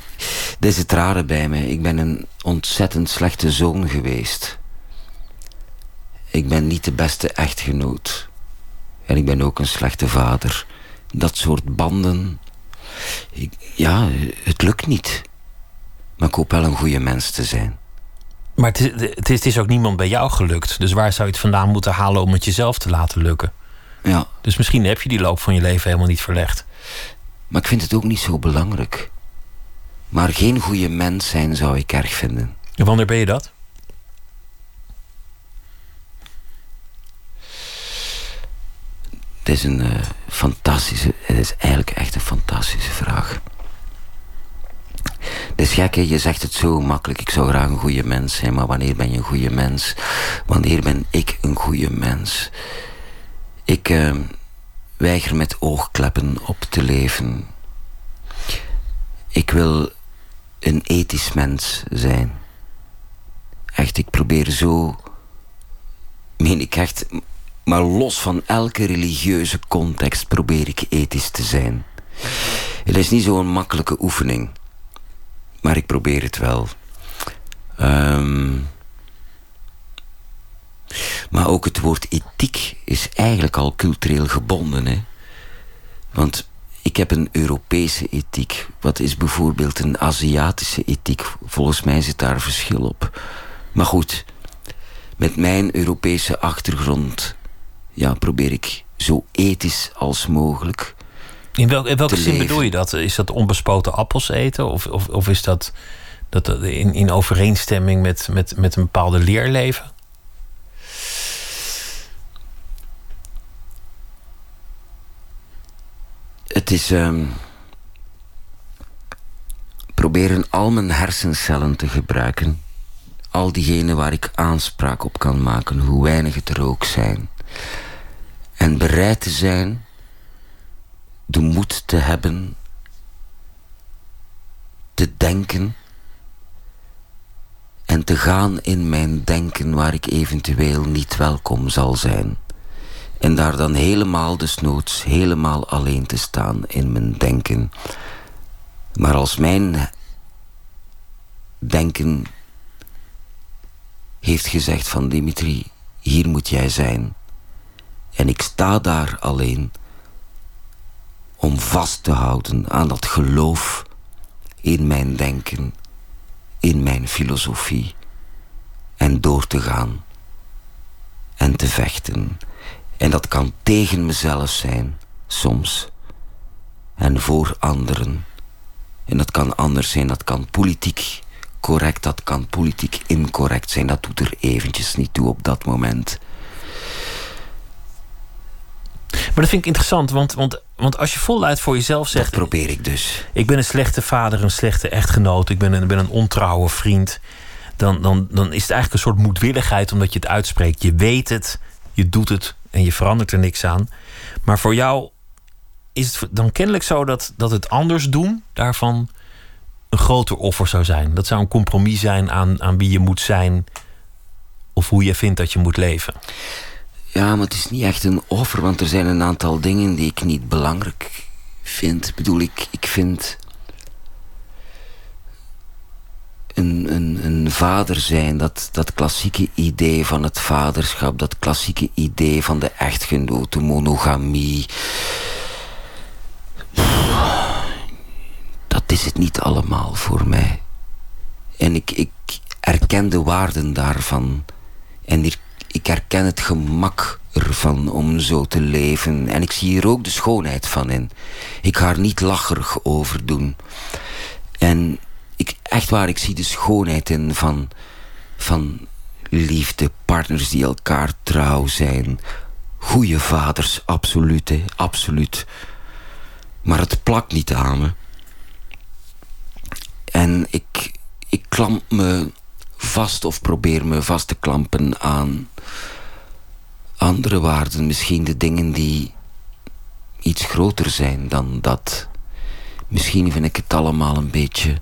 dit is het rare bij mij. Ik ben een ontzettend slechte zoon geweest. Ik ben niet de beste echtgenoot. En ik ben ook een slechte vader. Dat soort banden... Ik, ja, het lukt niet. Maar ik hoop wel een goede mens te zijn. Maar het is, het, is, het is ook niemand bij jou gelukt. Dus waar zou je het vandaan moeten halen om het jezelf te laten lukken? Ja. Dus misschien heb je die loop van je leven helemaal niet verlegd. Maar ik vind het ook niet zo belangrijk. Maar geen goede mens zijn zou ik erg vinden. En wanneer ben je dat? Het is een uh, fantastische, het is eigenlijk echt een fantastische vraag. Het is gek, je zegt het zo makkelijk. Ik zou graag een goede mens zijn, maar wanneer ben je een goede mens? Wanneer ben ik een goede mens? Ik uh, weiger met oogkleppen op te leven. Ik wil een ethisch mens zijn. Echt, ik probeer zo... Meen ik echt... Maar los van elke religieuze context probeer ik ethisch te zijn. Het is niet zo'n makkelijke oefening. Maar ik probeer het wel. Um, maar ook het woord ethiek is eigenlijk al cultureel gebonden. Hè? Want ik heb een Europese ethiek. Wat is bijvoorbeeld een Aziatische ethiek? Volgens mij zit daar verschil op. Maar goed, met mijn Europese achtergrond ja, probeer ik zo ethisch als mogelijk. In, welk, in welke zin bedoel je dat? Is dat onbespoten appels eten? Of, of, of is dat, dat in, in overeenstemming met, met, met een bepaalde leerleven? Het is... Um, proberen al mijn hersencellen te gebruiken. Al diegenen waar ik aanspraak op kan maken, hoe weinig het er ook zijn. En bereid te zijn de moed te hebben te denken en te gaan in mijn denken waar ik eventueel niet welkom zal zijn. En daar dan helemaal desnoods, helemaal alleen te staan in mijn denken. Maar als mijn denken heeft gezegd van Dimitri, hier moet jij zijn. En ik sta daar alleen, om vast te houden aan dat geloof in mijn denken, in mijn filosofie en door te gaan en te vechten. En dat kan tegen mezelf zijn, soms, en voor anderen. En dat kan anders zijn, dat kan politiek correct, dat kan politiek incorrect zijn. Dat doet er eventjes niet toe op dat moment. Maar dat vind ik interessant, want, want, want als je voluit voor jezelf zegt... Dat probeer ik dus. Ik ben een slechte vader, een slechte echtgenoot... ik ben een, ben een ontrouwe vriend... Dan, dan, dan is het eigenlijk een soort moedwilligheid omdat je het uitspreekt. Je weet het, je doet het en je verandert er niks aan. Maar voor jou is het dan kennelijk zo dat, dat het anders doen... daarvan een groter offer zou zijn. Dat zou een compromis zijn aan, aan wie je moet zijn... of hoe je vindt dat je moet leven. Ja, maar het is niet echt een offer, want er zijn een aantal dingen die ik niet belangrijk vind. Bedoel, ik, ik vind een, een, een vader zijn, dat, dat klassieke idee van het vaderschap, dat klassieke idee van de echtgenoot, de monogamie. Dat is het niet allemaal voor mij. En ik, ik erken de waarden daarvan. En ik ik herken het gemak ervan om zo te leven. En ik zie hier ook de schoonheid van in. Ik ga er niet lacherig over doen. En ik, echt waar, ik zie de schoonheid in van, van liefde, partners die elkaar trouw zijn. Goeie vaders, absoluut, absoluut. Maar het plakt niet aan me. En ik, ik klamp me vast of probeer me vast te klampen aan andere waarden. Misschien de dingen die iets groter zijn dan dat. Misschien vind ik het allemaal een beetje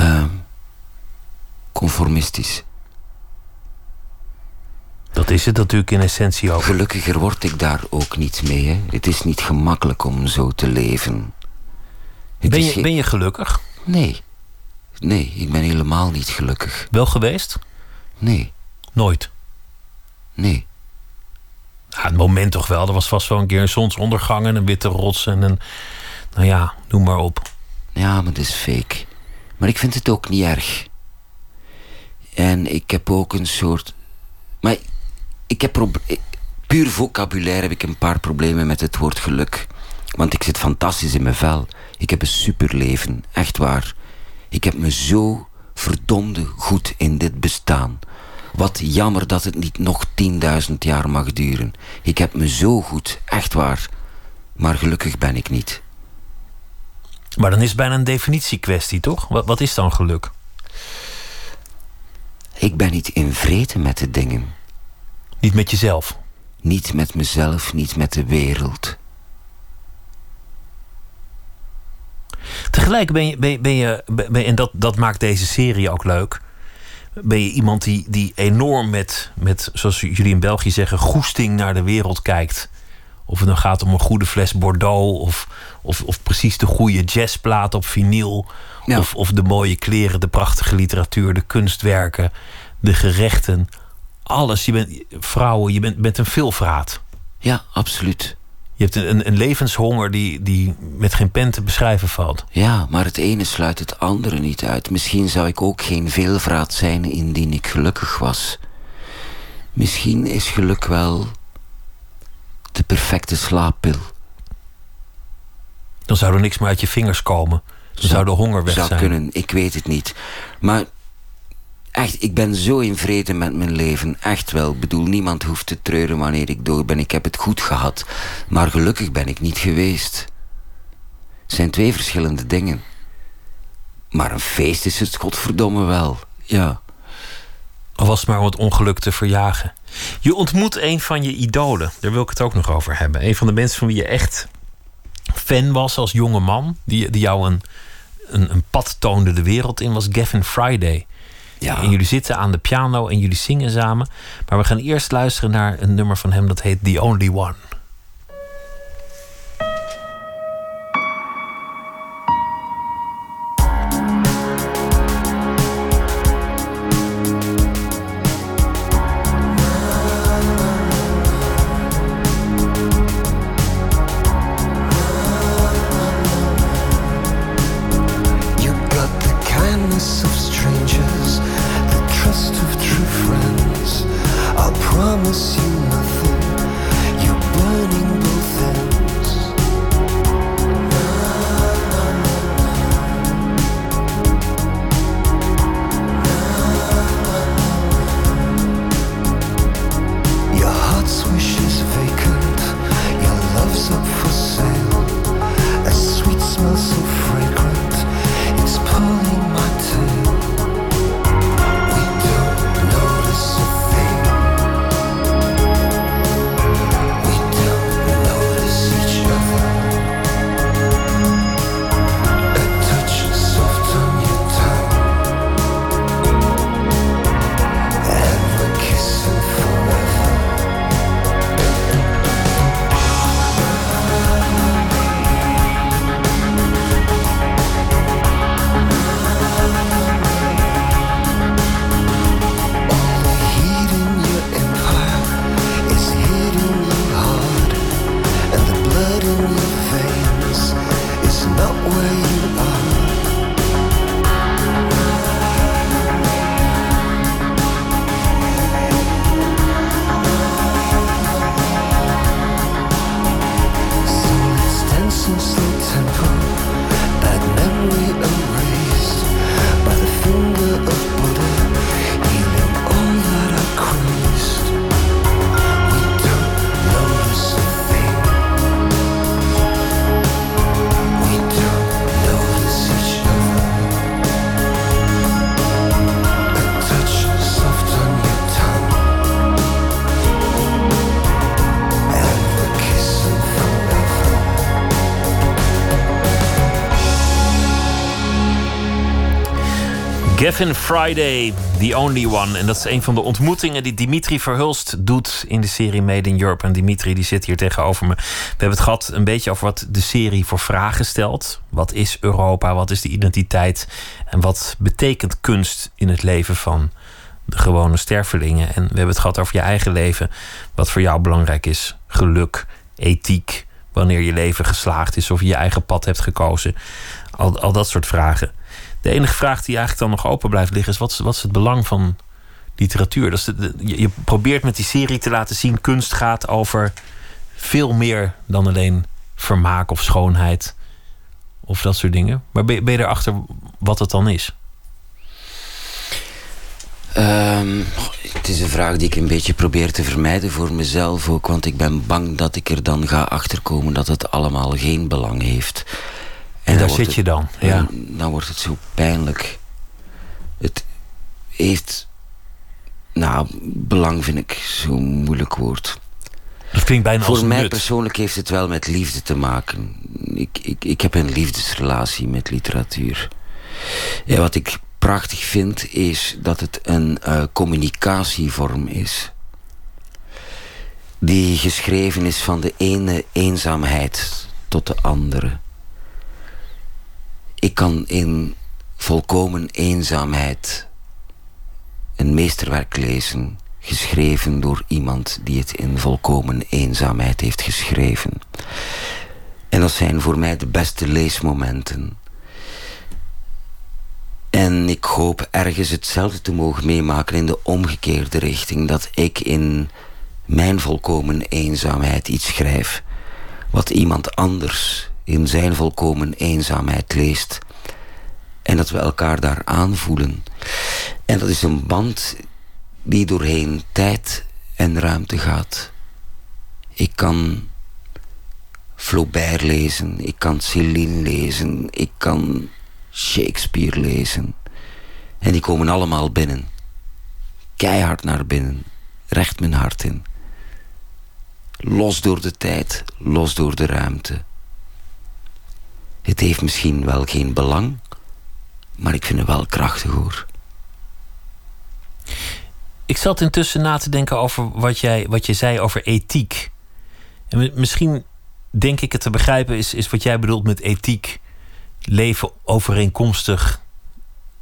uh, conformistisch. Dat is het natuurlijk in essentie ook. Gelukkiger word ik daar ook niet mee. Hè? Het is niet gemakkelijk om zo te leven. ben je, ben je gelukkig? Nee. Nee, ik ben helemaal niet gelukkig. Wel geweest? Nee. Nooit? Nee. Ja, het moment toch wel. Er was vast wel een keer een zonsondergang en een witte rots en een... Nou ja, noem maar op. Ja, maar dat is fake. Maar ik vind het ook niet erg. En ik heb ook een soort... Maar ik heb... Puur vocabulaire heb ik een paar problemen met het woord geluk. Want ik zit fantastisch in mijn vel. Ik heb een superleven. Echt waar. Ik heb me zo verdomde goed in dit bestaan. Wat jammer dat het niet nog 10.000 jaar mag duren. Ik heb me zo goed, echt waar. Maar gelukkig ben ik niet. Maar dan is het bijna een definitiekwestie, toch? Wat, wat is dan geluk? Ik ben niet in vrede met de dingen. Niet met jezelf? Niet met mezelf, niet met de wereld. Tegelijk ben je, ben, ben je, ben, en dat, dat maakt deze serie ook leuk. Ben je iemand die, die enorm met, met, zoals jullie in België zeggen, goesting naar de wereld kijkt. Of het dan gaat om een goede fles Bordeaux, of, of, of precies de goede jazzplaat op vinyl. Of, of de mooie kleren, de prachtige literatuur, de kunstwerken, de gerechten. Alles. Je bent vrouwen, je bent, bent een veelvraat. Ja, absoluut. Je hebt een, een levenshonger die, die met geen pen te beschrijven valt. Ja, maar het ene sluit het andere niet uit. Misschien zou ik ook geen veelvraat zijn indien ik gelukkig was. Misschien is geluk wel de perfecte slaappil. Dan zou er niks meer uit je vingers komen. Dan zou, de honger weg zou zijn. kunnen, ik weet het niet. Maar Echt, ik ben zo in vrede met mijn leven. Echt wel. Ik bedoel, niemand hoeft te treuren wanneer ik dood ben. Ik heb het goed gehad. Maar gelukkig ben ik niet geweest. Het zijn twee verschillende dingen. Maar een feest is het godverdomme wel. Ja. Al was het maar om het ongeluk te verjagen. Je ontmoet een van je idolen. Daar wil ik het ook nog over hebben. Een van de mensen van wie je echt fan was als jonge man. Die, die jou een, een, een pad toonde de wereld in, was Gavin Friday. Ja. En jullie zitten aan de piano en jullie zingen samen. Maar we gaan eerst luisteren naar een nummer van hem dat heet The Only One. Gavin Friday, The Only One. En dat is een van de ontmoetingen die Dimitri Verhulst doet in de serie Made in Europe. En Dimitri die zit hier tegenover me. We hebben het gehad een beetje over wat de serie voor vragen stelt. Wat is Europa? Wat is de identiteit? En wat betekent kunst in het leven van de gewone stervelingen? En we hebben het gehad over je eigen leven. Wat voor jou belangrijk is. Geluk, ethiek. Wanneer je leven geslaagd is of je je eigen pad hebt gekozen. Al, al dat soort vragen. De enige vraag die eigenlijk dan nog open blijft liggen is: wat is, wat is het belang van literatuur? Dat je, je probeert met die serie te laten zien: kunst gaat over veel meer dan alleen vermaak of schoonheid of dat soort dingen. Maar ben, je- ben je erachter wat het dan is? Ehm, het is een vraag die ik een beetje probeer te vermijden voor mezelf ook, want ik ben bang dat ik er dan ga achterkomen dat het allemaal geen belang heeft. En daar zit het- je dan, ja. Dan wordt het zo pijnlijk. Het heeft. Nou, belang vind ik zo'n moeilijk woord. Dat klinkt bijna als Voor mij nut. persoonlijk heeft het wel met liefde te maken. Ik, ik, ik heb een liefdesrelatie met literatuur. Ja, wat ik prachtig vind is dat het een eh, communicatievorm is. Die geschreven is van de ene eenzaamheid tot de andere. Ik kan in volkomen eenzaamheid een meesterwerk lezen, geschreven door iemand die het in volkomen eenzaamheid heeft geschreven. En dat zijn voor mij de beste leesmomenten. En ik hoop ergens hetzelfde te mogen meemaken in de omgekeerde richting. Dat ik in mijn volkomen eenzaamheid iets schrijf. Wat iemand anders in zijn volkomen eenzaamheid leest. En dat we elkaar daar aanvoelen. En dat is een band die doorheen tijd en ruimte gaat. Ik kan Flaubert lezen, ik kan Céline lezen, ik kan Shakespeare lezen. En die komen allemaal binnen. Keihard naar binnen, recht mijn hart in. Los door de tijd, los door de ruimte. Het heeft misschien wel geen belang, maar ik vind het wel krachtig hoor. Ik zat intussen na te denken over wat jij, wat je zei over ethiek. En mi- misschien denk ik het te begrijpen, is, is wat jij bedoelt met ethiek. Leven overeenkomstig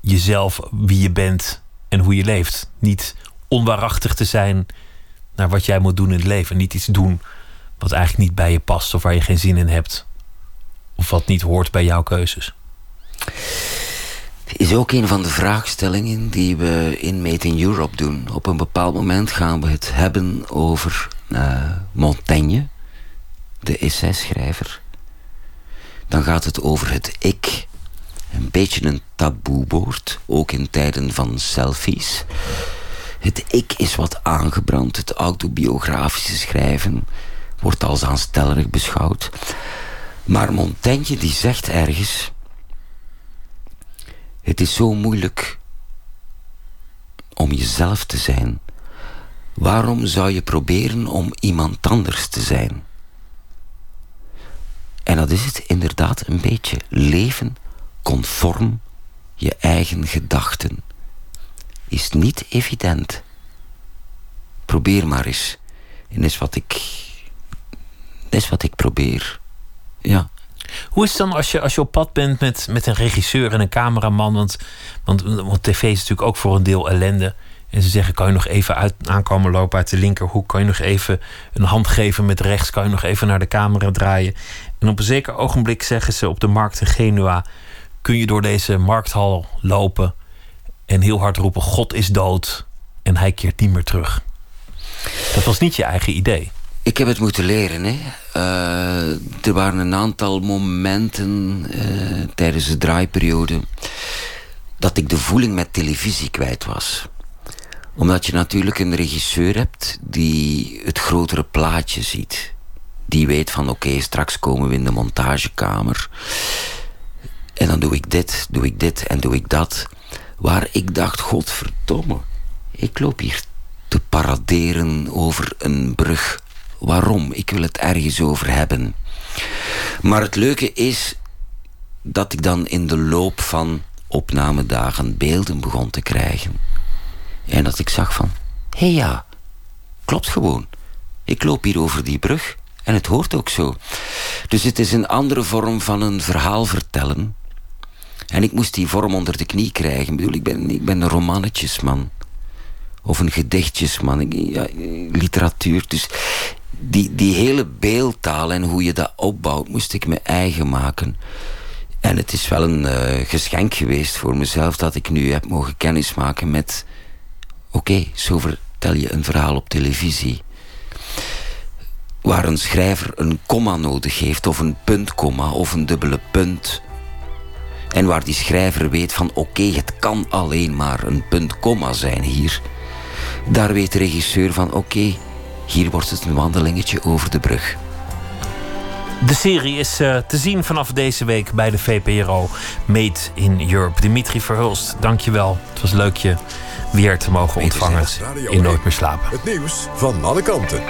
jezelf, wie je bent en hoe je leeft. Niet onwaarachtig te zijn naar wat jij moet doen in het leven. Niet iets doen wat eigenlijk niet bij je past of waar je geen zin in hebt. Of wat niet hoort bij jouw keuzes. is ook een van de vraagstellingen die we in Made in Europe doen. Op een bepaald moment gaan we het hebben over uh, Montaigne, de essayschrijver. Dan gaat het over het ik. Een beetje een taboewoord, ook in tijden van selfies. Het ik is wat aangebrand. Het autobiografische schrijven wordt als aanstellerig beschouwd. Maar Montaigne die zegt ergens... Het is zo moeilijk om jezelf te zijn. Waarom zou je proberen om iemand anders te zijn? En dat is het inderdaad een beetje. Leven conform je eigen gedachten is niet evident. Probeer maar eens. En is wat ik. Is wat ik probeer. Ja. Hoe is het dan als je, als je op pad bent met, met een regisseur en een cameraman? Want, want, want tv is natuurlijk ook voor een deel ellende. En ze zeggen: kan je nog even uit, aankomen lopen uit de linkerhoek? Kan je nog even een hand geven met rechts? Kan je nog even naar de camera draaien? En op een zeker ogenblik zeggen ze op de markt in Genua: kun je door deze markthal lopen en heel hard roepen: God is dood. En hij keert niet meer terug. Dat was niet je eigen idee. Ik heb het moeten leren. Hè. Uh, er waren een aantal momenten uh, tijdens de draaiperiode dat ik de voeling met televisie kwijt was. Omdat je natuurlijk een regisseur hebt die het grotere plaatje ziet. Die weet van oké, straks komen we in de montagekamer. En dan doe ik dit, doe ik dit en doe ik dat. Waar ik dacht, godverdomme, ik loop hier te paraderen over een brug. Waarom? Ik wil het ergens over hebben. Maar het leuke is dat ik dan in de loop van opnamedagen beelden begon te krijgen. En dat ik zag van, hé hey ja, klopt gewoon. Ik loop hier over die brug en het hoort ook zo. Dus het is een andere vorm van een verhaal vertellen en ik moest die vorm onder de knie krijgen. Ik bedoel, ik ben, ik ben een romannetjesman. Of een gedichtjesman. Ja, literatuur. Dus die, die hele beeldtaal en hoe je dat opbouwt, moest ik me eigen maken. En het is wel een uh, geschenk geweest voor mezelf dat ik nu heb mogen kennismaken met. Oké, zo vertel je een verhaal op televisie. Waar een schrijver een komma nodig heeft, of een puntkomma, of een dubbele punt. En waar die schrijver weet van oké, het kan alleen maar een punt komma zijn hier. Daar weet de regisseur van oké, hier wordt het een wandelingetje over de brug. De serie is uh, te zien vanaf deze week bij de VPRO Made in Europe. Dimitri Verhulst, dankjewel. Het was leuk je weer te mogen ontvangen in Nooit meer slapen. Het nieuws van alle kanten.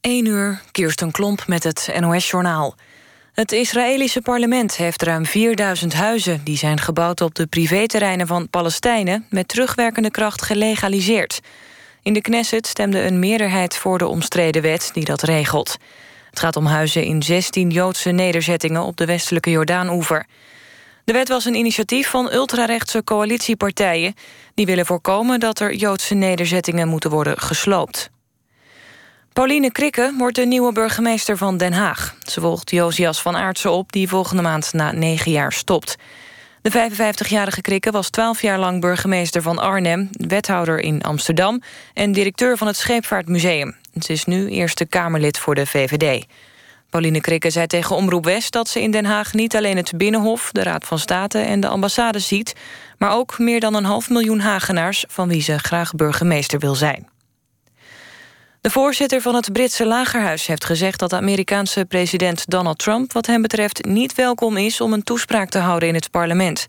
1 uur, Kirsten Klomp met het NOS-journaal. Het Israëlische parlement heeft ruim 4000 huizen... die zijn gebouwd op de privéterreinen van Palestijnen... met terugwerkende kracht gelegaliseerd. In de Knesset stemde een meerderheid voor de omstreden wet die dat regelt. Het gaat om huizen in 16 Joodse nederzettingen... op de westelijke Jordaan-oever. De wet was een initiatief van ultrarechtse coalitiepartijen... die willen voorkomen dat er Joodse nederzettingen moeten worden gesloopt. Pauline Krikke wordt de nieuwe burgemeester van Den Haag. Ze volgt Josias van Aartsen op, die volgende maand na negen jaar stopt. De 55-jarige Krikke was 12 jaar lang burgemeester van Arnhem... wethouder in Amsterdam en directeur van het Scheepvaartmuseum. Ze is nu Eerste Kamerlid voor de VVD. Pauline Krikke zei tegen Omroep West dat ze in Den Haag... niet alleen het Binnenhof, de Raad van State en de ambassade ziet... maar ook meer dan een half miljoen Hagenaars... van wie ze graag burgemeester wil zijn. De voorzitter van het Britse Lagerhuis heeft gezegd dat de Amerikaanse president Donald Trump wat hem betreft niet welkom is om een toespraak te houden in het parlement.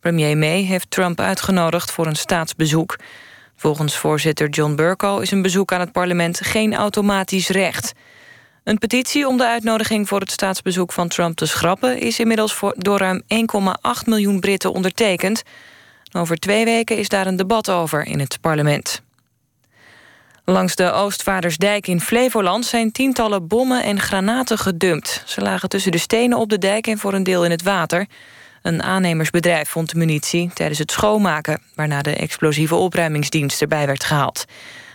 Premier May heeft Trump uitgenodigd voor een staatsbezoek. Volgens voorzitter John Burko is een bezoek aan het parlement geen automatisch recht. Een petitie om de uitnodiging voor het staatsbezoek van Trump te schrappen... is inmiddels door ruim 1,8 miljoen Britten ondertekend. Over twee weken is daar een debat over in het parlement. Langs de Oostvaardersdijk in Flevoland zijn tientallen bommen en granaten gedumpt. Ze lagen tussen de stenen op de dijk en voor een deel in het water. Een aannemersbedrijf vond de munitie tijdens het schoonmaken... waarna de explosieve opruimingsdienst erbij werd gehaald.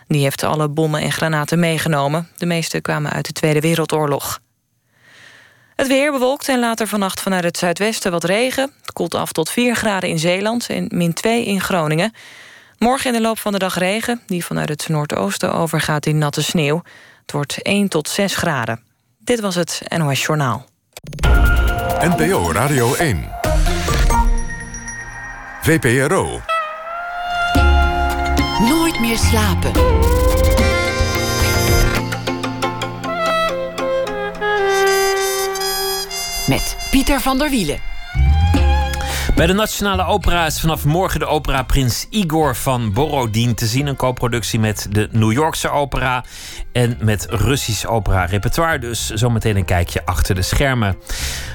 Die heeft alle bommen en granaten meegenomen. De meeste kwamen uit de Tweede Wereldoorlog. Het weer bewolkt en later vannacht vanuit het zuidwesten wat regen. Het koelt af tot 4 graden in Zeeland en min 2 in Groningen. Morgen in de loop van de dag regen, die vanuit het noordoosten overgaat in natte sneeuw. Het wordt 1 tot 6 graden. Dit was het NOS Journaal. NPO Radio 1. VPRO. Nooit meer slapen. Met Pieter van der Wielen. Bij de Nationale Opera is vanaf morgen de opera Prins Igor van Borodin te zien. Een co-productie met de New Yorkse opera en met Russisch opera repertoire. Dus zometeen een kijkje achter de schermen.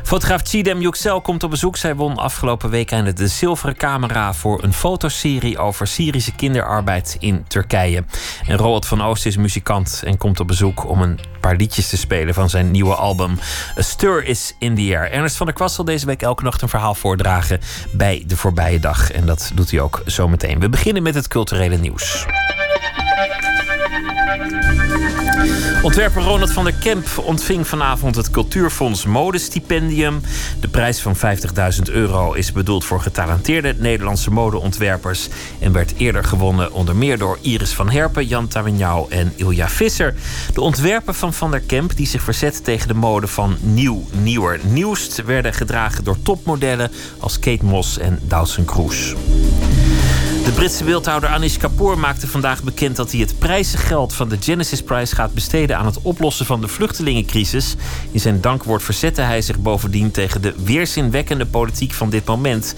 Fotograaf Chidem Yüksel komt op bezoek. Zij won afgelopen week eindelijk de zilveren camera voor een fotoserie over Syrische kinderarbeid in Turkije. En Roald van Oost is muzikant en komt op bezoek om een paar liedjes te spelen van zijn nieuwe album A Stir is in the Air. Ernst van der Kwast zal deze week elke nacht een verhaal voordragen bij de voorbije dag. En dat doet hij ook zometeen. We beginnen met het culturele nieuws. Ontwerper Ronald van der Kemp ontving vanavond het Cultuurfonds Modestipendium. De prijs van 50.000 euro is bedoeld voor getalenteerde Nederlandse modeontwerpers en werd eerder gewonnen onder meer door Iris van Herpen, Jan Tawignau en Ilja Visser. De ontwerpen van Van der Kemp, die zich verzet tegen de mode van nieuw, nieuwer, nieuwst, werden gedragen door topmodellen als Kate Moss en Dawson Cruz. De Britse beeldhouwer Anish Kapoor maakte vandaag bekend dat hij het prijzengeld van de Genesis Prize gaat besteden aan het oplossen van de vluchtelingencrisis. In zijn dankwoord verzette hij zich bovendien tegen de weerzinwekkende politiek van dit moment.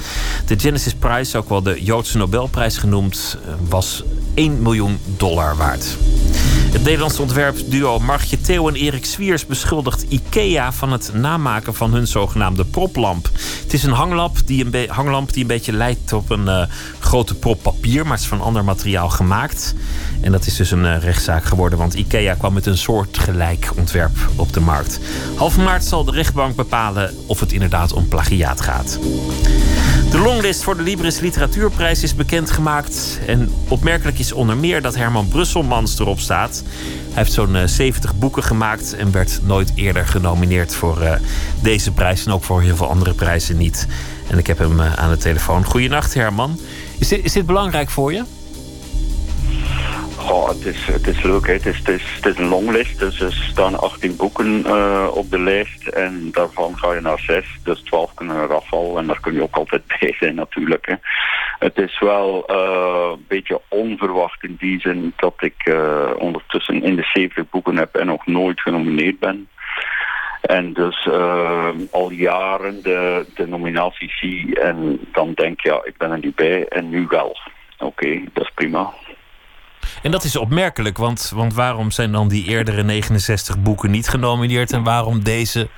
De Genesis Prize, ook wel de Joodse Nobelprijs genoemd, was 1 miljoen dollar waard. Het Nederlandse ontwerpduo Margje Theo en Erik Swiers beschuldigt IKEA van het namaken van hun zogenaamde proplamp. Het is een hanglamp die een, hanglamp die een beetje lijkt op een uh, grote prop papier, maar het is van ander materiaal gemaakt. En dat is dus een uh, rechtszaak geworden, want IKEA kwam met een soortgelijk ontwerp op de markt. Half maart zal de rechtbank bepalen of het inderdaad om plagiaat gaat. De longlist voor de Libris Literatuurprijs is bekendgemaakt. En opmerkelijk is onder meer dat Herman Brusselmans erop staat. Hij heeft zo'n 70 boeken gemaakt en werd nooit eerder genomineerd voor uh, deze prijs. En ook voor heel veel andere prijzen niet. En ik heb hem aan de telefoon. Goedenacht, Herman. Is dit, dit belangrijk voor je? Goh, het is, het is leuk. Het, is, het, is, een longlist, dus er staan 18 boeken uh, op de lijst. En daarvan ga je naar 6, dus 12 kunnen er afvallen. En daar kun je ook altijd [laughs] bij zijn natuurlijk. Hè. Het is wel uh, een beetje onverwacht in die zin dat ik uh, ondertussen in de 70 boeken heb en nog nooit genomineerd ben. En dus uh, al jaren de, de nominatie zie en dan denk ja, ik ben er niet bij en nu wel. Oké, okay, dat is prima. En dat is opmerkelijk, want, want waarom zijn dan die eerdere 69 boeken niet genomineerd en waarom deze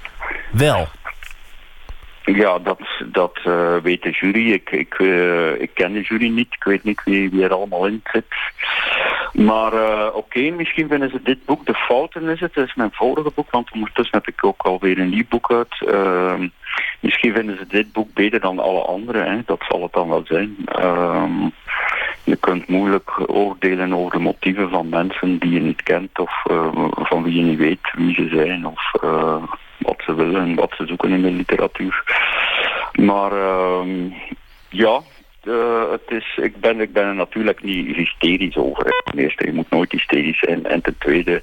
wel? Ja, dat, dat uh, weet de jury. Ik, ik, uh, ik ken de jury niet. Ik weet niet wie, wie er allemaal in zit. Maar uh, oké, misschien vinden ze dit boek, De Fouten is het. Dat is mijn vorige boek, want ondertussen heb ik ook alweer een nieuw boek uit. Ehm, misschien vinden ze dit boek beter dan alle andere. Hè. Dat zal het dan wel zijn. Ehm, je kunt moeilijk oordelen over de motieven van mensen die je niet kent of van wie je niet weet wie ze zijn of wat ze willen en wat ze zoeken in de literatuur. Maar uh, ja, uh, het is, ik, ben, ik ben er natuurlijk niet hysterisch over. Ten eerste, je moet nooit hysterisch zijn. En ten tweede,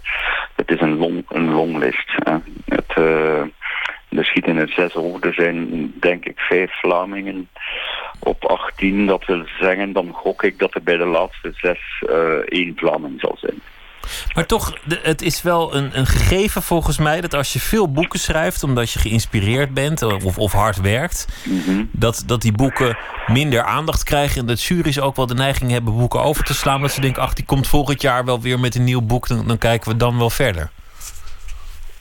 het is een, long, een longlist. Hè. Het, uh, er schieten er zes over. Er zijn denk ik vijf Vlamingen op 18. Dat wil zeggen, dan gok ik dat er bij de laatste zes uh, één Vlaming zal zijn. Maar toch, het is wel een, een gegeven volgens mij dat als je veel boeken schrijft, omdat je geïnspireerd bent of, of hard werkt, mm -hmm. dat, dat die boeken minder aandacht krijgen. En dat jury's ook wel de neiging hebben boeken over te slaan. Dat ze denken, ach, die komt volgend jaar wel weer met een nieuw boek, dan, dan kijken we dan wel verder.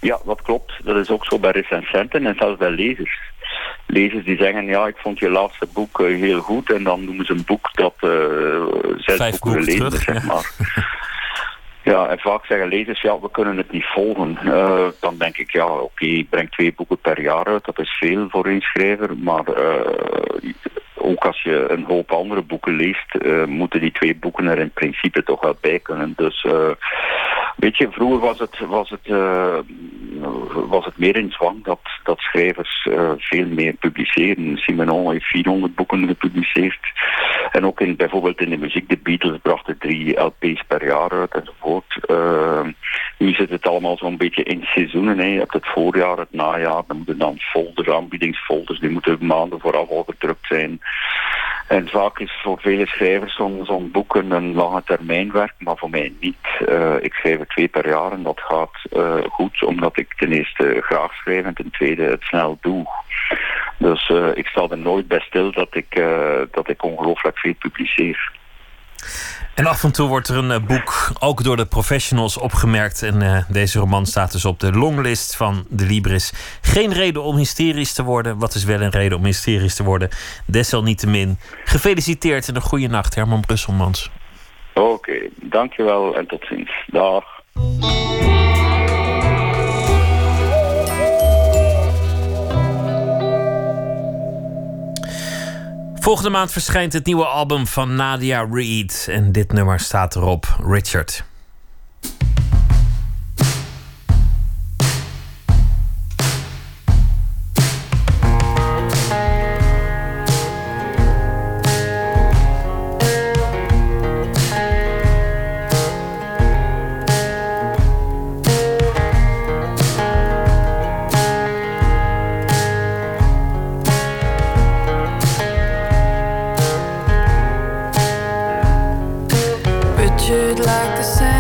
Ja, dat klopt. Dat is ook zo bij recensenten en zelfs bij lezers. Lezers die zeggen, ja, ik vond je laatste boek uh, heel goed. En dan noemen ze een boek dat uh, zes Vijf boeken terug, zeg maar. Ja, [laughs] en vaak zeggen lezers, ja, we kunnen het niet volgen. Uh, dan denk ik, ja, oké, ik breng twee boeken per jaar uit. Dat is veel voor een schrijver. Maar uh, ook als je een hoop andere boeken leest, moeten die twee boeken er in principe toch wel bij kunnen. Dus weet je, vroeger was het, was het, was het meer in zwang dat, dat schrijvers veel meer publiceren. Simenon heeft 400 boeken gepubliceerd. En ook in, bijvoorbeeld in de muziek, de Beatles brachten drie LP's per jaar uit enzovoort. nu zit het allemaal zo'n beetje in seizoenen. Hè. Je hebt het voorjaar, het najaar, dan moeten dan folders, aanbiedingsfolders, die moeten maanden vooraf al gedrukt zijn. En vaak is voor vele schrijvers zo'n zo boek een lange termijn werk, maar voor mij niet. Uh, ik schrijf er twee per jaar en dat gaat uh, goed, omdat ik ten eerste graag schrijf en ten tweede het snel doe. Dus uh, ik sta er nooit bij stil dat ik, dat ik ongelooflijk veel publiceer. En af en toe wordt er een uh, boek ook door de professionals opgemerkt. En uh, deze roman staat dus op de longlist van de Libris. Geen reden om hysterisch te worden. Wat is wel een reden om hysterisch te worden? Desalniettemin. Gefeliciteerd en een goede nacht, Herman Brusselmans. Oké, dankjewel en tot ziens. Dag. Volgende maand verschijnt het nieuwe album van Nadia Reid. En dit nummer staat erop, Richard. like the sun.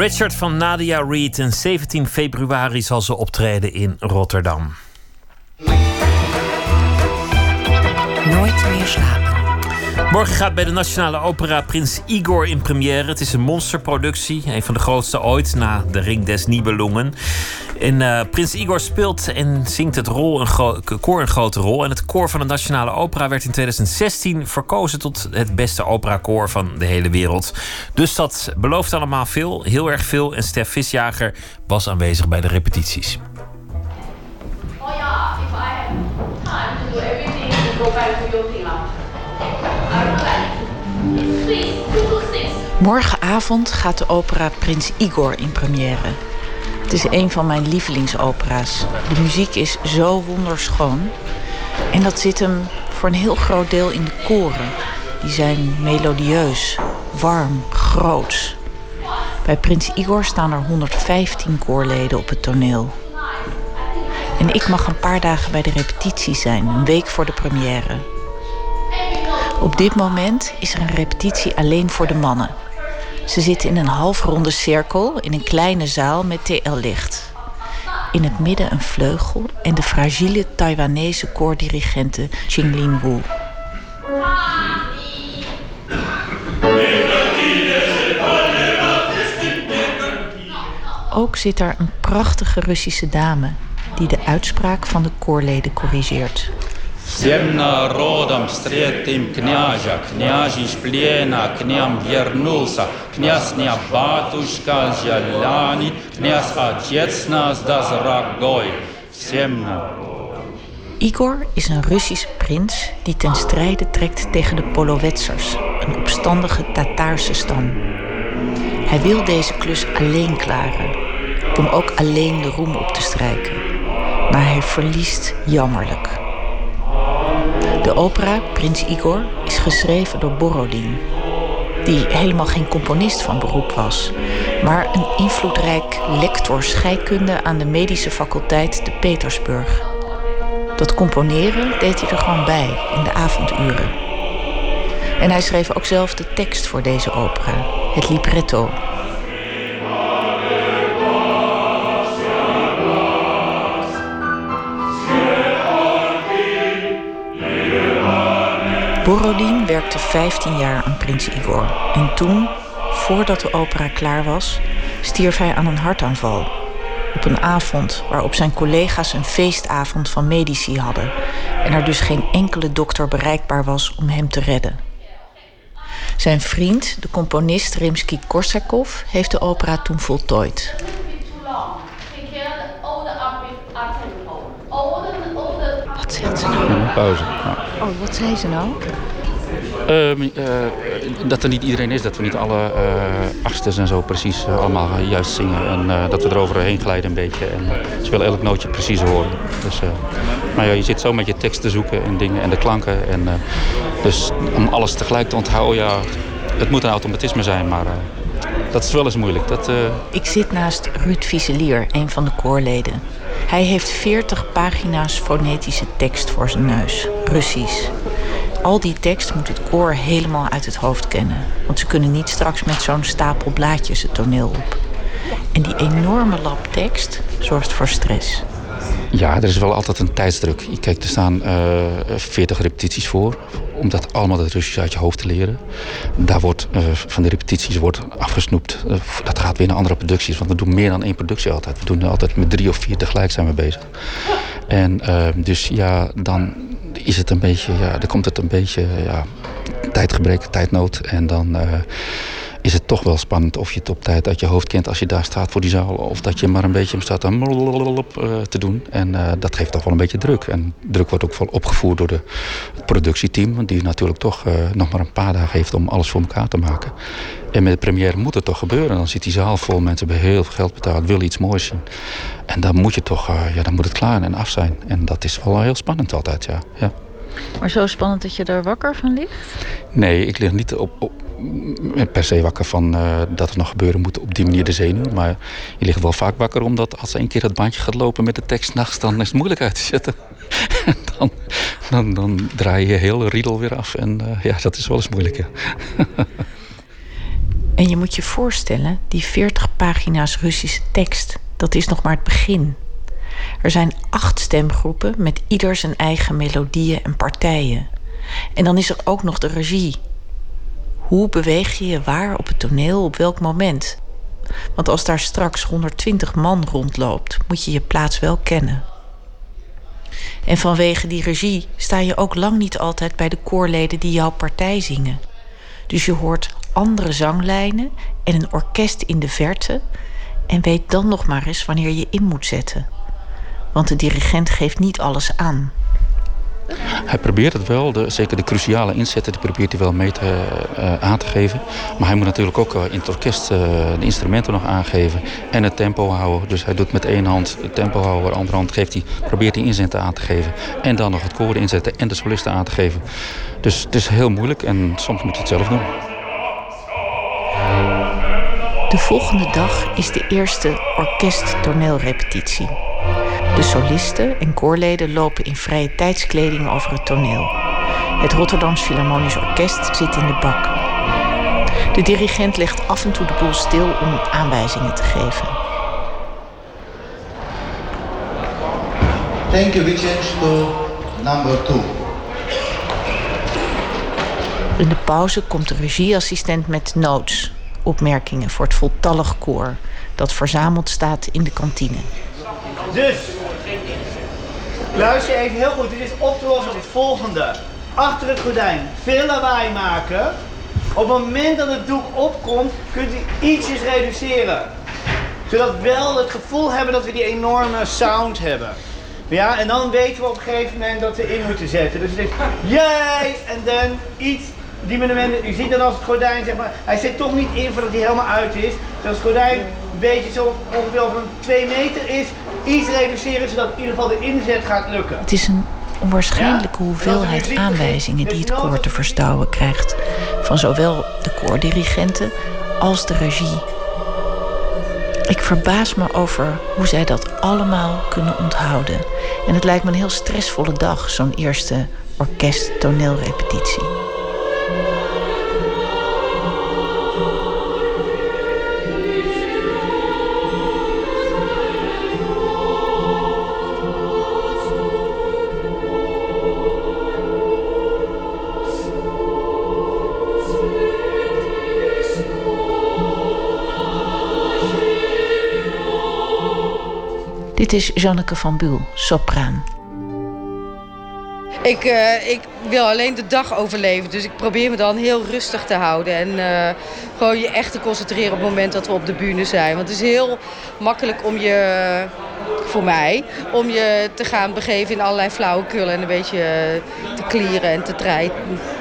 Richard van Nadia Reed. En 17 februari zal ze optreden in Rotterdam. Nooit meer slapen. Morgen gaat bij de Nationale Opera Prins Igor in première. Het is een monsterproductie, een van de grootste ooit na De Ring des Nibelungen. En uh, Prins Igor speelt en zingt het rol een koor een grote rol. En het koor van de Nationale Opera werd in 2016 verkozen tot het beste operakoor van de hele wereld. Dus dat belooft allemaal veel, heel erg veel. En Stef Visjager was aanwezig bij de repetities. Oh ja, if I have time to do everything, go back to your Morgenavond gaat de opera Prins Igor in première. Het is een van mijn lievelingsopera's. De muziek is zo wonderschoon. En dat zit hem voor een heel groot deel in de koren. Die zijn melodieus, warm, groots. Bij Prins Igor staan er 115 koorleden op het toneel. En ik mag een paar dagen bij de repetitie zijn, een week voor de première. Op dit moment is er een repetitie alleen voor de mannen. Ze zitten in een halfronde cirkel in een kleine zaal met TL-licht. In het midden een vleugel en de fragiele Taiwanese koordirigente Qinglin Wu. Ook zit er een prachtige Russische dame die de uitspraak van de koorleden corrigeert. Всем народом встретим княжа, княжий из плена к ням вернулся. Князь не батюшка Зеляни, князь отец нас дорогой. Всем Igor is een Russische prins die ten strijde trekt tegen de Polovetsers, een opstandige Tataarse stam. Hij wil deze klus alleen klaren, om ook alleen de roem op te strijken. Maar hij verliest jammerlijk. De opera Prins Igor is geschreven door Borodin, die helemaal geen componist van beroep was, maar een invloedrijk lector scheikunde aan de medische faculteit te Petersburg. Dat componeren deed hij er gewoon bij in de avonduren. En hij schreef ook zelf de tekst voor deze opera, het libretto, Borodin werkte 15 jaar aan Prins Igor. En toen, voordat de opera klaar was, stierf hij aan een hartaanval. Op een avond waarop zijn collega's een feestavond van medici hadden. En er dus geen enkele dokter bereikbaar was om hem te redden. Zijn vriend, de componist Rimsky-Korsakov, heeft de opera toen voltooid. Wat zegt ze nou? Pauze. Oh, wat zei ze nou? Ehm, eh, dat er niet iedereen is, dat we niet alle uh, en zo precies uh, allemaal juist zingen. En dat we eroverheen glijden een beetje. En ze willen elk nootje precies horen. Dus, maar ja, je zit zo met je tekst te zoeken en dingen en de klanken. En, dus om alles tegelijk te onthouden, ja, het moet een automatisme zijn, maar dat is wel eens moeilijk. Dat, Ik zit naast Ruud Vieselier, een van de koorleden. Hij heeft 40 pagina's fonetische tekst voor zijn neus, Russisch. Al die tekst moet het koor helemaal uit het hoofd kennen. Want ze kunnen niet straks met zo'n stapel blaadjes het toneel op. En die enorme lap tekst zorgt voor stress. Ja, er is wel altijd een tijdsdruk. Kijk, er staan uh, eh, 40 repetities voor. Om dat allemaal het Russisch uit je hoofd te leren. Daar wordt uh, van de repetities wordt afgesnoept. Uh, dat gaat weer naar andere producties. Want we doen meer dan één productie altijd. We doen altijd met drie of vier tegelijk zijn we bezig. En dus ja, dan is het een beetje, ja, dan komt het een beetje, ja, tijdgebrek, tijdnood. En dan is het toch wel spannend of je het op tijd uit je hoofd kent als je daar staat voor die zaal. Of dat je maar een beetje staat aan uh, te doen. En uh, dat geeft toch wel een beetje druk. En druk wordt ook wel opgevoerd door de, het productieteam. Die natuurlijk toch uh, nog maar een paar dagen heeft om alles voor elkaar te maken. En met de première moet het toch gebeuren. Dan zit die zaal vol, mensen hebben heel veel geld betaald, willen iets moois zien. En dan moet je toch, ja, dan moet het klaar en af zijn. En dat is wel heel spannend altijd, ja. ja. Maar zo spannend dat je er wakker van ligt? Nee, ik lig niet op, op per se wakker van uh, dat er nog gebeuren moet op die manier de zenuw. Maar je ligt wel vaak wakker omdat als een keer het bandje gaat lopen met de tekst nachts, dan is het moeilijk uit te zetten. [laughs] dan, dan, dan draai je heel riedel weer af. En uh, ja, dat is wel eens moeilijk. [laughs] En je moet je voorstellen, die 40 pagina's Russische tekst, dat is nog maar het begin. Er zijn acht stemgroepen met ieder zijn eigen melodieën en partijen. En dan is er ook nog de regie. Hoe beweeg je je waar op het toneel op welk moment? Want als daar straks 120 man rondloopt, moet je je plaats wel kennen. En vanwege die regie sta je ook lang niet altijd bij de koorleden die jouw partij zingen. Dus je hoort andere zanglijnen en een orkest in de verte en weet dan nog maar eens wanneer je in moet zetten. Want de dirigent geeft niet alles aan. Hij probeert het wel, de, zeker de cruciale inzetten, die probeert hij wel mee te, uh, aan te geven. Maar hij moet natuurlijk ook uh, in het orkest uh, de instrumenten nog aangeven en het tempo houden. Dus hij doet met één hand het tempo houden, de andere hand geeft hij, probeert hij inzetten aan te geven. En dan nog het koor inzetten en de solisten aan te geven. Dus het is heel moeilijk en soms moet je het zelf doen. De volgende dag is de eerste orkesttoneelrepetitie. De solisten en koorleden lopen in vrije tijdskleding over het toneel. Het Rotterdams Philharmonisch Orkest zit in de bak. De dirigent legt af en toe de boel stil om aanwijzingen te geven. Thank you. We change to number two. In de pauze komt de regieassistent met notes, opmerkingen voor het voltallig koor dat verzameld staat in de kantine. Dus, luister even heel goed. Dit is op te lossen het volgende. Achter het gordijn veel lawaai maken. Op het moment dat het doek opkomt, kunt u ietsjes reduceren. Zodat we wel het gevoel hebben dat we die enorme sound hebben. Ja, en dan weten we op een gegeven moment dat we in moeten zetten. Dus het is en dan iets die moment, u ziet dan als het gordijn, zeg maar, hij zit toch niet in voordat hij helemaal uit is. Dus als het gordijn een beetje zo ongeveer een 2 meter is, iets reduceren zodat in ieder geval de inzet gaat lukken. Het is een onwaarschijnlijke hoeveelheid aanwijzingen die het koor te verstouwen krijgt. Van zowel de koordirigenten als de regie. Ik verbaas me over hoe zij dat allemaal kunnen onthouden. En het lijkt me een heel stressvolle dag, zo'n eerste orkest-toneelrepetitie. Dit is Janneke van Buul, sopraan. Ik, uh, ik wil alleen de dag overleven, dus ik probeer me dan heel rustig te houden. En uh, gewoon je echt te concentreren op het moment dat we op de bühne zijn. Want het is heel makkelijk om je, voor mij, om je te gaan begeven in allerlei flauwekullen. En een beetje te klieren en te trei,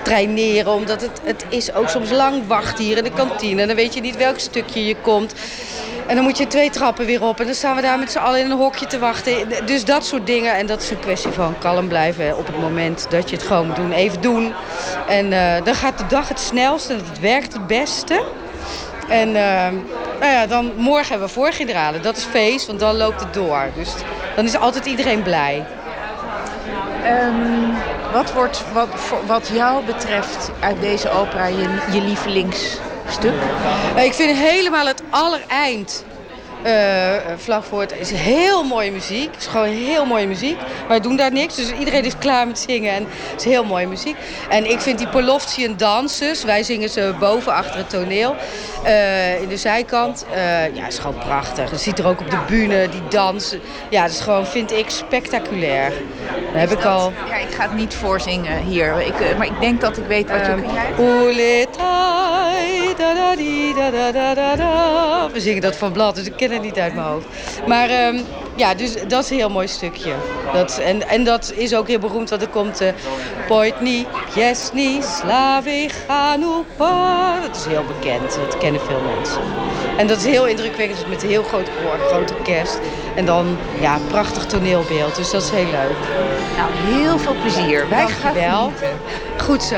traineren. Omdat het, het is ook soms lang wachten hier in de kantine. En dan weet je niet welk stukje je komt. En dan moet je twee trappen weer op. En dan staan we daar met z'n allen in een hokje te wachten. Dus dat soort dingen. En dat is een kwestie van kalm blijven op het moment dat je het gewoon moet doen. Even doen. En uh, dan gaat de dag het snelste. Het werkt het beste. En uh, nou ja, dan morgen hebben we voorgedralen. Dat is feest, want dan loopt het door. Dus dan is altijd iedereen blij. Um, wat wordt wat, wat jou betreft uit deze opera je, je lievelingsstuk? Ik vind helemaal het allereind uh, vlak voor het is heel mooie muziek. Het is gewoon heel mooie muziek. Wij doen daar niks, dus iedereen is [laughs] klaar met zingen en het is heel mooie muziek. En ik vind die Polovtsian danses, wij zingen ze boven achter het toneel, uh, in de zijkant. Uh, ja, het is gewoon prachtig. Je ziet er ook op de bühne, die dansen. Ja, dat is gewoon, vind ik, spectaculair. Dat heb ik al... Ja, ik ga het niet voorzingen hier, ik, maar ik denk dat ik weet wat je um, We zingen dat van blad, dus ik ken het niet uit mijn hoofd. Maar um, ja, dus dat is een heel mooi stukje. Dat, en, en dat is ook heel beroemd, want er komt uh, Poitni, Jesni, Slavi, Hanupa. Dat is heel bekend, dat kennen veel mensen. En dat is heel indrukwekkend, met een heel groot koor, grote kerst. En dan, ja, prachtig toneelbeeld, dus dat is heel leuk. Nou, heel veel plezier. Wij gaan wel. Goed zo.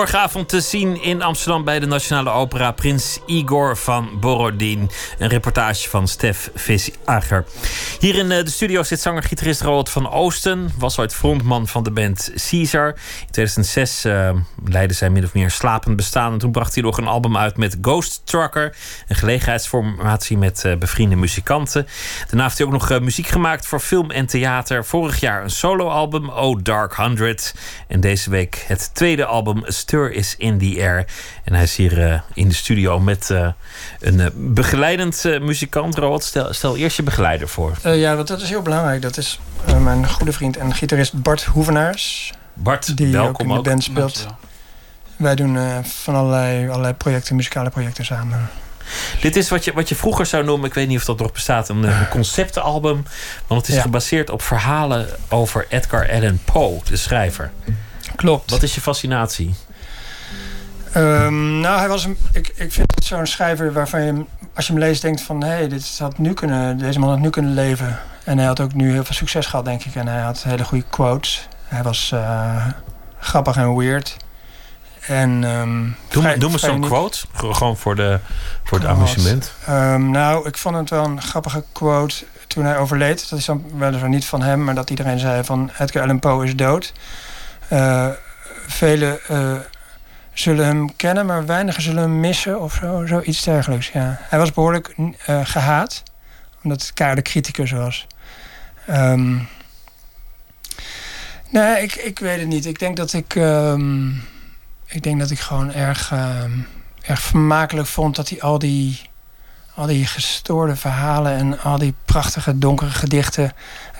Morgenavond te zien in Amsterdam bij de Nationale Opera Prins Igor van Borodin. Een reportage van Stef Visager. Hier in eh, de studio zit zanger-gitarist Roald van Oosten. Was ooit frontman van de band Caesar. In 2006 uh, leidde zij min of meer slapend bestaan. En toen bracht hij nog een album uit met Ghost Trucker. Een gelegenheidsformatie met uh, bevriende muzikanten. Daarna heeft hij ook nog muziek gemaakt voor film en theater. Vorig jaar een soloalbum, Oh Dark Hundred. En deze week het tweede album Stir is in the Air. En hij is hier uh, in de studio met uh, een uh, begeleidend muzikant. Roald, stel, stel eerst je begeleider voor. ja, want dat is heel belangrijk. Dat is mijn goede vriend en gitarist Bart Hoevenaars. Bart, die welkom ook in de band speelt. Wij doen van allerlei, allerlei projecten, muzikale projecten samen. Dit is wat je, wat je vroeger zou noemen, ik weet niet of dat nog bestaat, een, [laughs] conceptenalbum. Want het is ja. gebaseerd op verhalen over Edgar Allan Poe, de schrijver. Klopt. Wat is je fascinatie? Um, nou, hij was een, ik, ik vind het zo'n schrijver waarvan je, als je hem leest, denkt van hé, hey, dit had nu kunnen, deze man had nu kunnen leven. En hij had ook nu heel veel succes gehad, denk ik. En hij had hele goede quotes. Hij was uh, grappig en weird. En, um, doe, vrij, doe me zo'n quote, gewoon voor, de, voor het amusement. Um, nou, ik vond het wel een grappige quote toen hij overleed. Dat is dan weliswaar niet van hem, maar dat iedereen zei van Edgar Allan Poe is dood. Uh, velen uh, zullen hem kennen, maar weinigen zullen hem missen of zo, zoiets dergelijks. Ja. Hij was behoorlijk uh, gehaat, omdat het keiharde criticus was. Um, nee, ik, ik weet het niet. Ik denk dat ik, um, ik denk dat ik gewoon erg, um, erg vermakelijk vond dat hij al die, al die gestoorde verhalen en al die prachtige donkere gedichten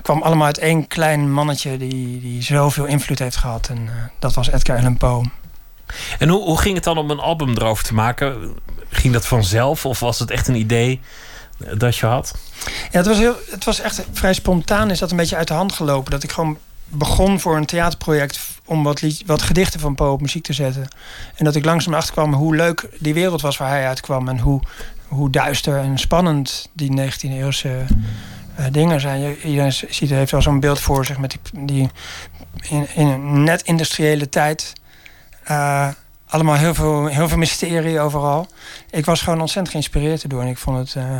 kwam allemaal uit één klein mannetje die, die zoveel invloed heeft gehad. En uh, dat was Edgar Allan Poe. En hoe, hoe ging het dan om een album erover te maken? Ging dat vanzelf of was het echt een idee dat je had? Ja, het was, heel, het was echt vrij spontaan. Is dat een beetje uit de hand gelopen. Dat ik gewoon begon voor een theaterproject om wat, lied, wat gedichten van Poe op muziek te zetten. En dat ik langzaam achterkwam hoe leuk die wereld was waar hij uitkwam. En hoe, hoe duister en spannend die 19e eeuwse uh, dingen zijn. Iedereen ziet, heeft wel zo'n beeld voor zich met die, die in, in, een net industriële tijd. Uh, allemaal heel veel, heel veel mysterie overal. Ik was gewoon ontzettend geïnspireerd erdoor. En ik vond het, uh,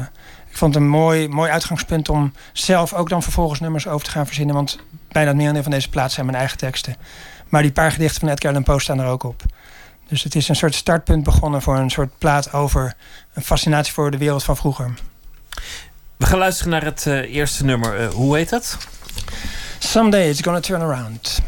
ik vond het een mooi, mooi uitgangspunt om zelf ook dan vervolgens nummers over te gaan verzinnen. Want bijna het merendeel van deze plaats zijn mijn eigen teksten. Maar die paar gedichten van Edgar Allan Poe staan er ook op. Dus het is een soort startpunt begonnen voor een soort plaat over een fascinatie voor de wereld van vroeger. We gaan luisteren naar het uh, eerste nummer. Uh, hoe heet het? Someday it's gonna turn around.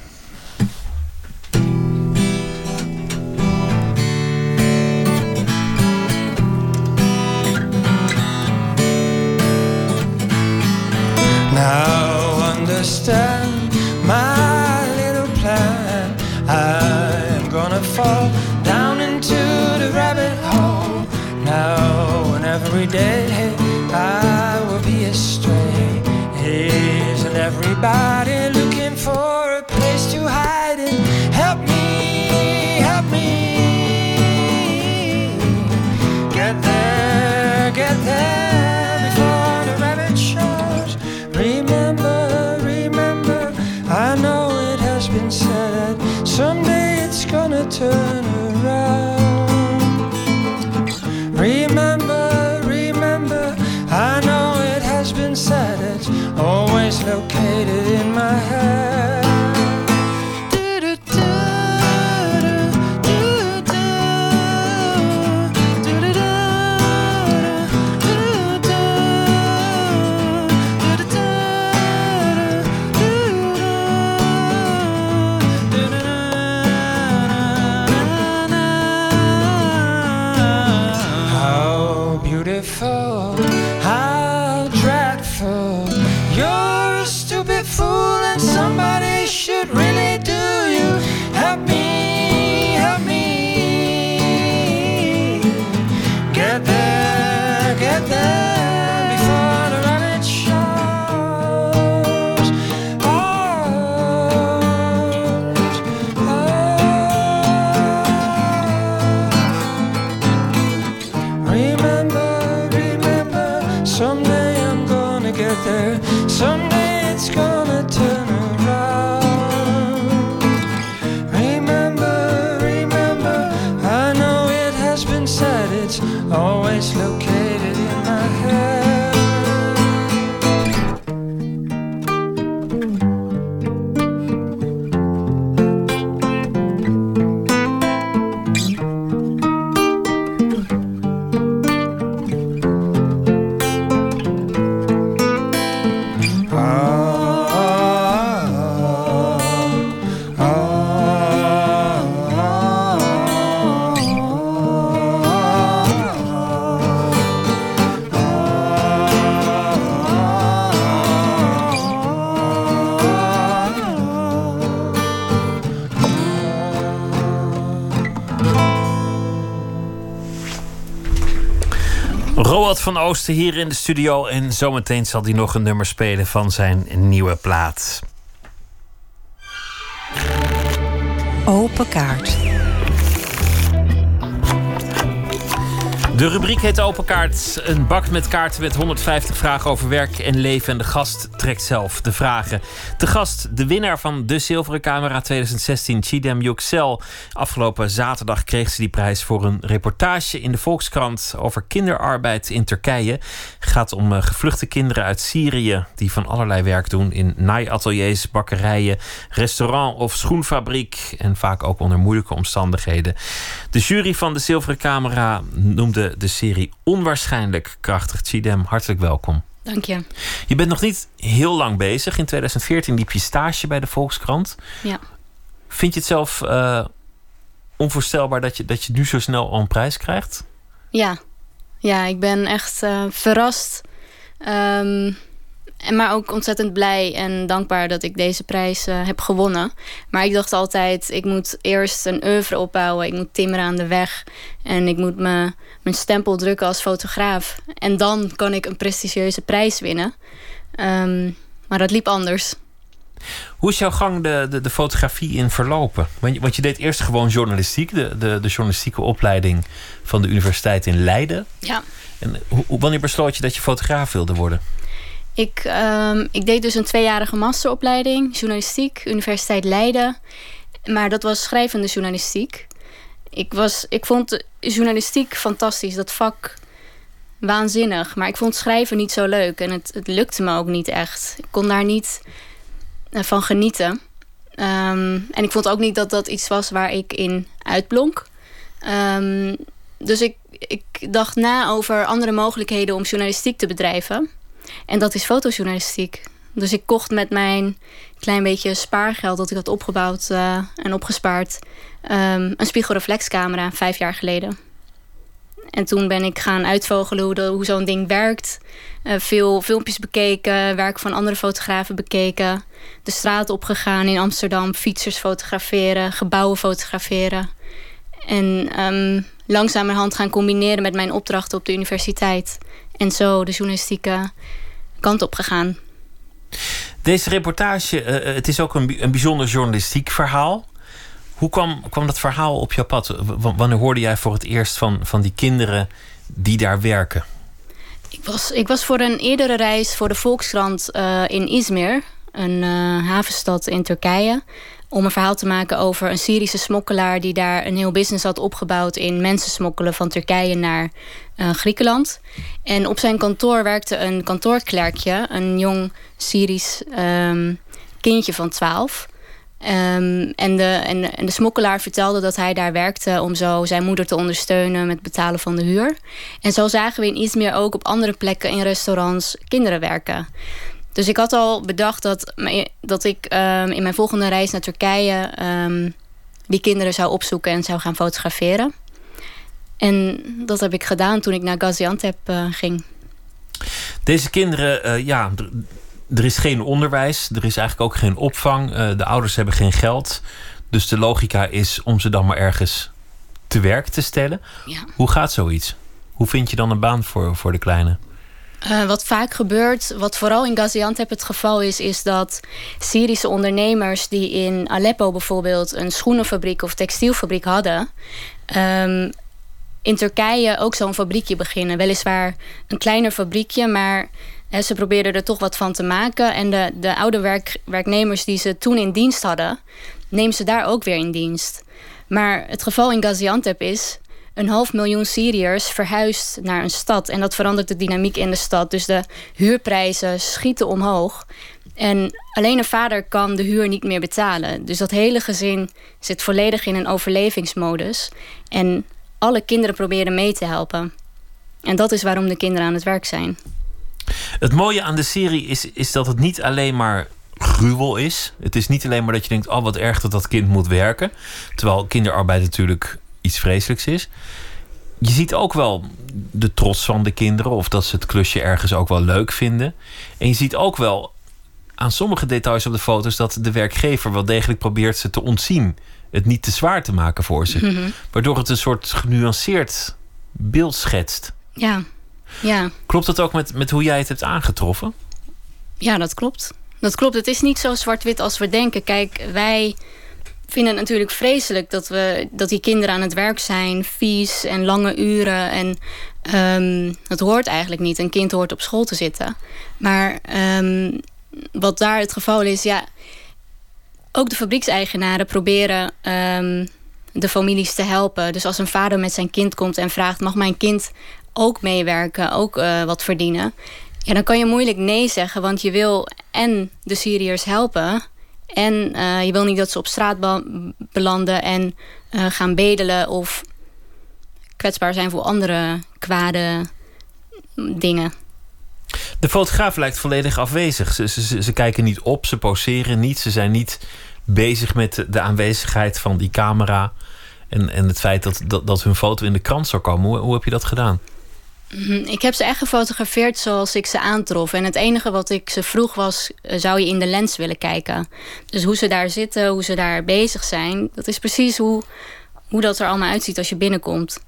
Now understand my little plan. I'm gonna fall down into the rabbit hole. Now and every day I will be astray. Isn't everybody gonna get there. Someday it's gonna turn Hier in de studio. En zometeen zal hij nog een nummer spelen van zijn nieuwe plaat. Open kaart. De rubriek heet Open Kaart. Een bak met kaarten met 150 vragen over werk en leven. En de gast trekt zelf de vragen. De gast, de winnaar van de Zilveren Camera 2016, Chidem Yüksel. Afgelopen zaterdag kreeg ze die prijs voor een reportage in de Volkskrant over kinderarbeid in Turkije. Het gaat om uh, gevluchte kinderen uit Syrië die van allerlei werk doen in naaiateliers, bakkerijen, restaurant of schoenfabriek. En vaak ook onder moeilijke omstandigheden. De jury van de Zilveren Camera noemde de serie onwaarschijnlijk krachtig. Chidem, hartelijk welkom. Dank je. Je bent nog niet heel lang bezig. In 2014 liep je stage bij de Volkskrant. Ja. Vind je het zelf uh, onvoorstelbaar dat je, dat je nu zo snel al een prijs krijgt? Ja, ja ik ben echt uh, verrast. Um, en maar ook ontzettend blij en dankbaar dat ik deze prijs uh, heb gewonnen. Maar ik dacht altijd, ik moet eerst een oeuvre opbouwen. Ik moet timmeren aan de weg. En ik moet me, mijn stempel drukken als fotograaf. En dan kan ik een prestigieuze prijs winnen. Um, maar dat liep anders. Hoe is jouw gang de, de, de fotografie in verlopen? Want je, want je deed eerst gewoon journalistiek. De, de, de journalistieke opleiding van de universiteit in Leiden. Ja. En hoe, wanneer besloot je dat je fotograaf wilde worden? Ik, um, ik deed dus een tweejarige masteropleiding, journalistiek, Universiteit Leiden. Maar dat was schrijvende journalistiek. Ik, was, ik vond journalistiek fantastisch, dat vak waanzinnig. Maar ik vond schrijven niet zo leuk en het, het lukte me ook niet echt. Ik kon daar niet uh, van genieten. Um, en ik vond ook niet dat dat iets was waar ik in uitblonk. Um, dus ik, ik dacht na over andere mogelijkheden om journalistiek te bedrijven. En dat is fotojournalistiek. Dus ik kocht met mijn klein beetje spaargeld dat ik had opgebouwd uh, en opgespaard... Um, een spiegelreflexcamera vijf jaar geleden. En toen ben ik gaan uitvogelen hoe, hoe zo'n ding werkt. Uh, veel filmpjes bekeken, werk van andere fotografen bekeken. De straat opgegaan in Amsterdam, fietsers fotograferen, gebouwen fotograferen. En um, langzamerhand gaan combineren met mijn opdrachten op de universiteit. En zo de journalistieke kant op gegaan. Deze reportage, uh, het is ook een, een bijzonder journalistiek verhaal. Hoe kwam, kwam dat verhaal op jouw pad? W wanneer hoorde jij voor het eerst van, van die kinderen die daar werken? Ik was, ik was voor een eerdere reis voor de Volkskrant uh, in Izmir, een uh, havenstad in Turkije om een verhaal te maken over een Syrische smokkelaar die daar een heel business had opgebouwd in mensen smokkelen van Turkije naar uh, Griekenland. En op zijn kantoor werkte een kantoorklerkje, een jong Syrisch um, kindje van 12. Um, en, de, en, de smokkelaar vertelde dat hij daar werkte om zo zijn moeder te ondersteunen met betalen van de huur. En zo zagen we in Izmir ook op andere plekken in restaurants kinderen werken. Dus ik had al bedacht dat, dat ik um, in mijn volgende reis naar Turkije um, die kinderen zou opzoeken en zou gaan fotograferen. En dat heb ik gedaan toen ik naar Gaziantep uh, ging. Deze kinderen, uh, ja, er is geen onderwijs, er is eigenlijk ook geen opvang. Uh, de ouders hebben geen geld. Dus de logica is om ze dan maar ergens te werk te stellen. Ja. Hoe gaat zoiets? Hoe vind je dan een baan voor, voor de kleine? Uh, wat vaak gebeurt, wat vooral in Gaziantep het geval is... is dat Syrische ondernemers die in Aleppo bijvoorbeeld... een schoenenfabriek of textielfabriek hadden... Um, in Turkije ook zo'n fabriekje beginnen. Weliswaar een kleiner fabriekje, maar ze probeerden er toch wat van te maken. En de, de oude werk, werknemers die ze toen in dienst hadden... nemen ze daar ook weer in dienst. Maar het geval in Gaziantep is een half miljoen Syriërs verhuist naar een stad. En dat verandert de dynamiek in de stad. Dus de huurprijzen schieten omhoog. En alleen een vader kan de huur niet meer betalen. Dus dat hele gezin zit volledig in een overlevingsmodus. En alle kinderen proberen mee te helpen. En dat is waarom de kinderen aan het werk zijn. Het mooie aan de serie is, is dat het niet alleen maar gruwel is. Het is niet alleen maar dat je denkt: oh wat erg dat dat kind moet werken. Terwijl kinderarbeid natuurlijk iets vreselijks is. Je ziet ook wel de trots van de kinderen, of dat ze het klusje ergens ook wel leuk vinden. En je ziet ook wel aan sommige details op de foto's dat de werkgever wel degelijk probeert ze te ontzien. Het niet te zwaar te maken voor ze. Mhm. Waardoor het een soort genuanceerd beeld schetst. Ja, ja. Klopt dat ook met, met hoe jij het hebt aangetroffen? Ja, dat klopt. Dat klopt. Het is niet zo zwart-wit als we denken. Kijk, wij vinden het natuurlijk vreselijk dat, we, dat die kinderen aan het werk zijn. Vies en lange uren. En ehm, dat hoort eigenlijk niet. Een kind hoort op school te zitten. Maar ehm, wat daar het geval is, ja... Ook de fabriekseigenaren proberen ehm, de families te helpen. Dus als een vader met zijn kind komt en vraagt... mag mijn kind ook meewerken, ook eh, wat verdienen... Ja, dan kan je moeilijk nee zeggen, want je wil en de Syriërs helpen... en eh, je wil niet dat ze op straat be- belanden en eh, gaan bedelen... of kwetsbaar zijn voor andere kwade dingen. De fotograaf lijkt volledig afwezig. Ze, ze, ze kijken niet op, ze poseren niet. Ze zijn niet bezig met de aanwezigheid van die camera. En, en het feit dat, dat, dat hun foto in de krant zou komen. Hoe, hoe heb je dat gedaan? Mhm, Ik heb ze echt gefotografeerd zoals ik ze aantrof. En het enige wat ik ze vroeg was... eh, zou je in de lens willen kijken? Dus hoe ze daar zitten, hoe ze daar bezig zijn... dat is precies hoe, hoe dat er allemaal uitziet als je binnenkomt.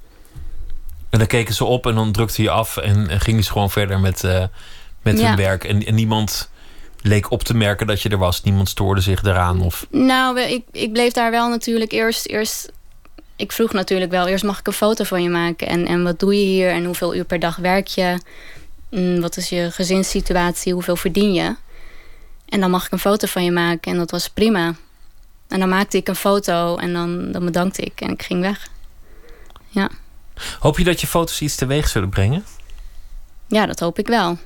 En dan keken ze op en dan drukte je af en, en gingen ze gewoon verder met, eh, met Ja. hun werk. En, en niemand leek op te merken dat je er was. Niemand stoorde zich eraan. Of... Nou, ik, ik bleef daar wel natuurlijk eerst, eerst... Ik vroeg natuurlijk wel, eerst mag ik een foto van je maken? En, en wat doe je hier? En hoeveel uur per dag werk je? Mm, wat is je gezinssituatie? Hoeveel verdien je? En dan mag ik een foto van je maken. En dat was prima. En dan maakte ik een foto en dan, dan bedankte ik. En ik ging weg. Ja. Hoop je dat je foto's iets teweeg zullen brengen? Ja, dat hoop ik wel.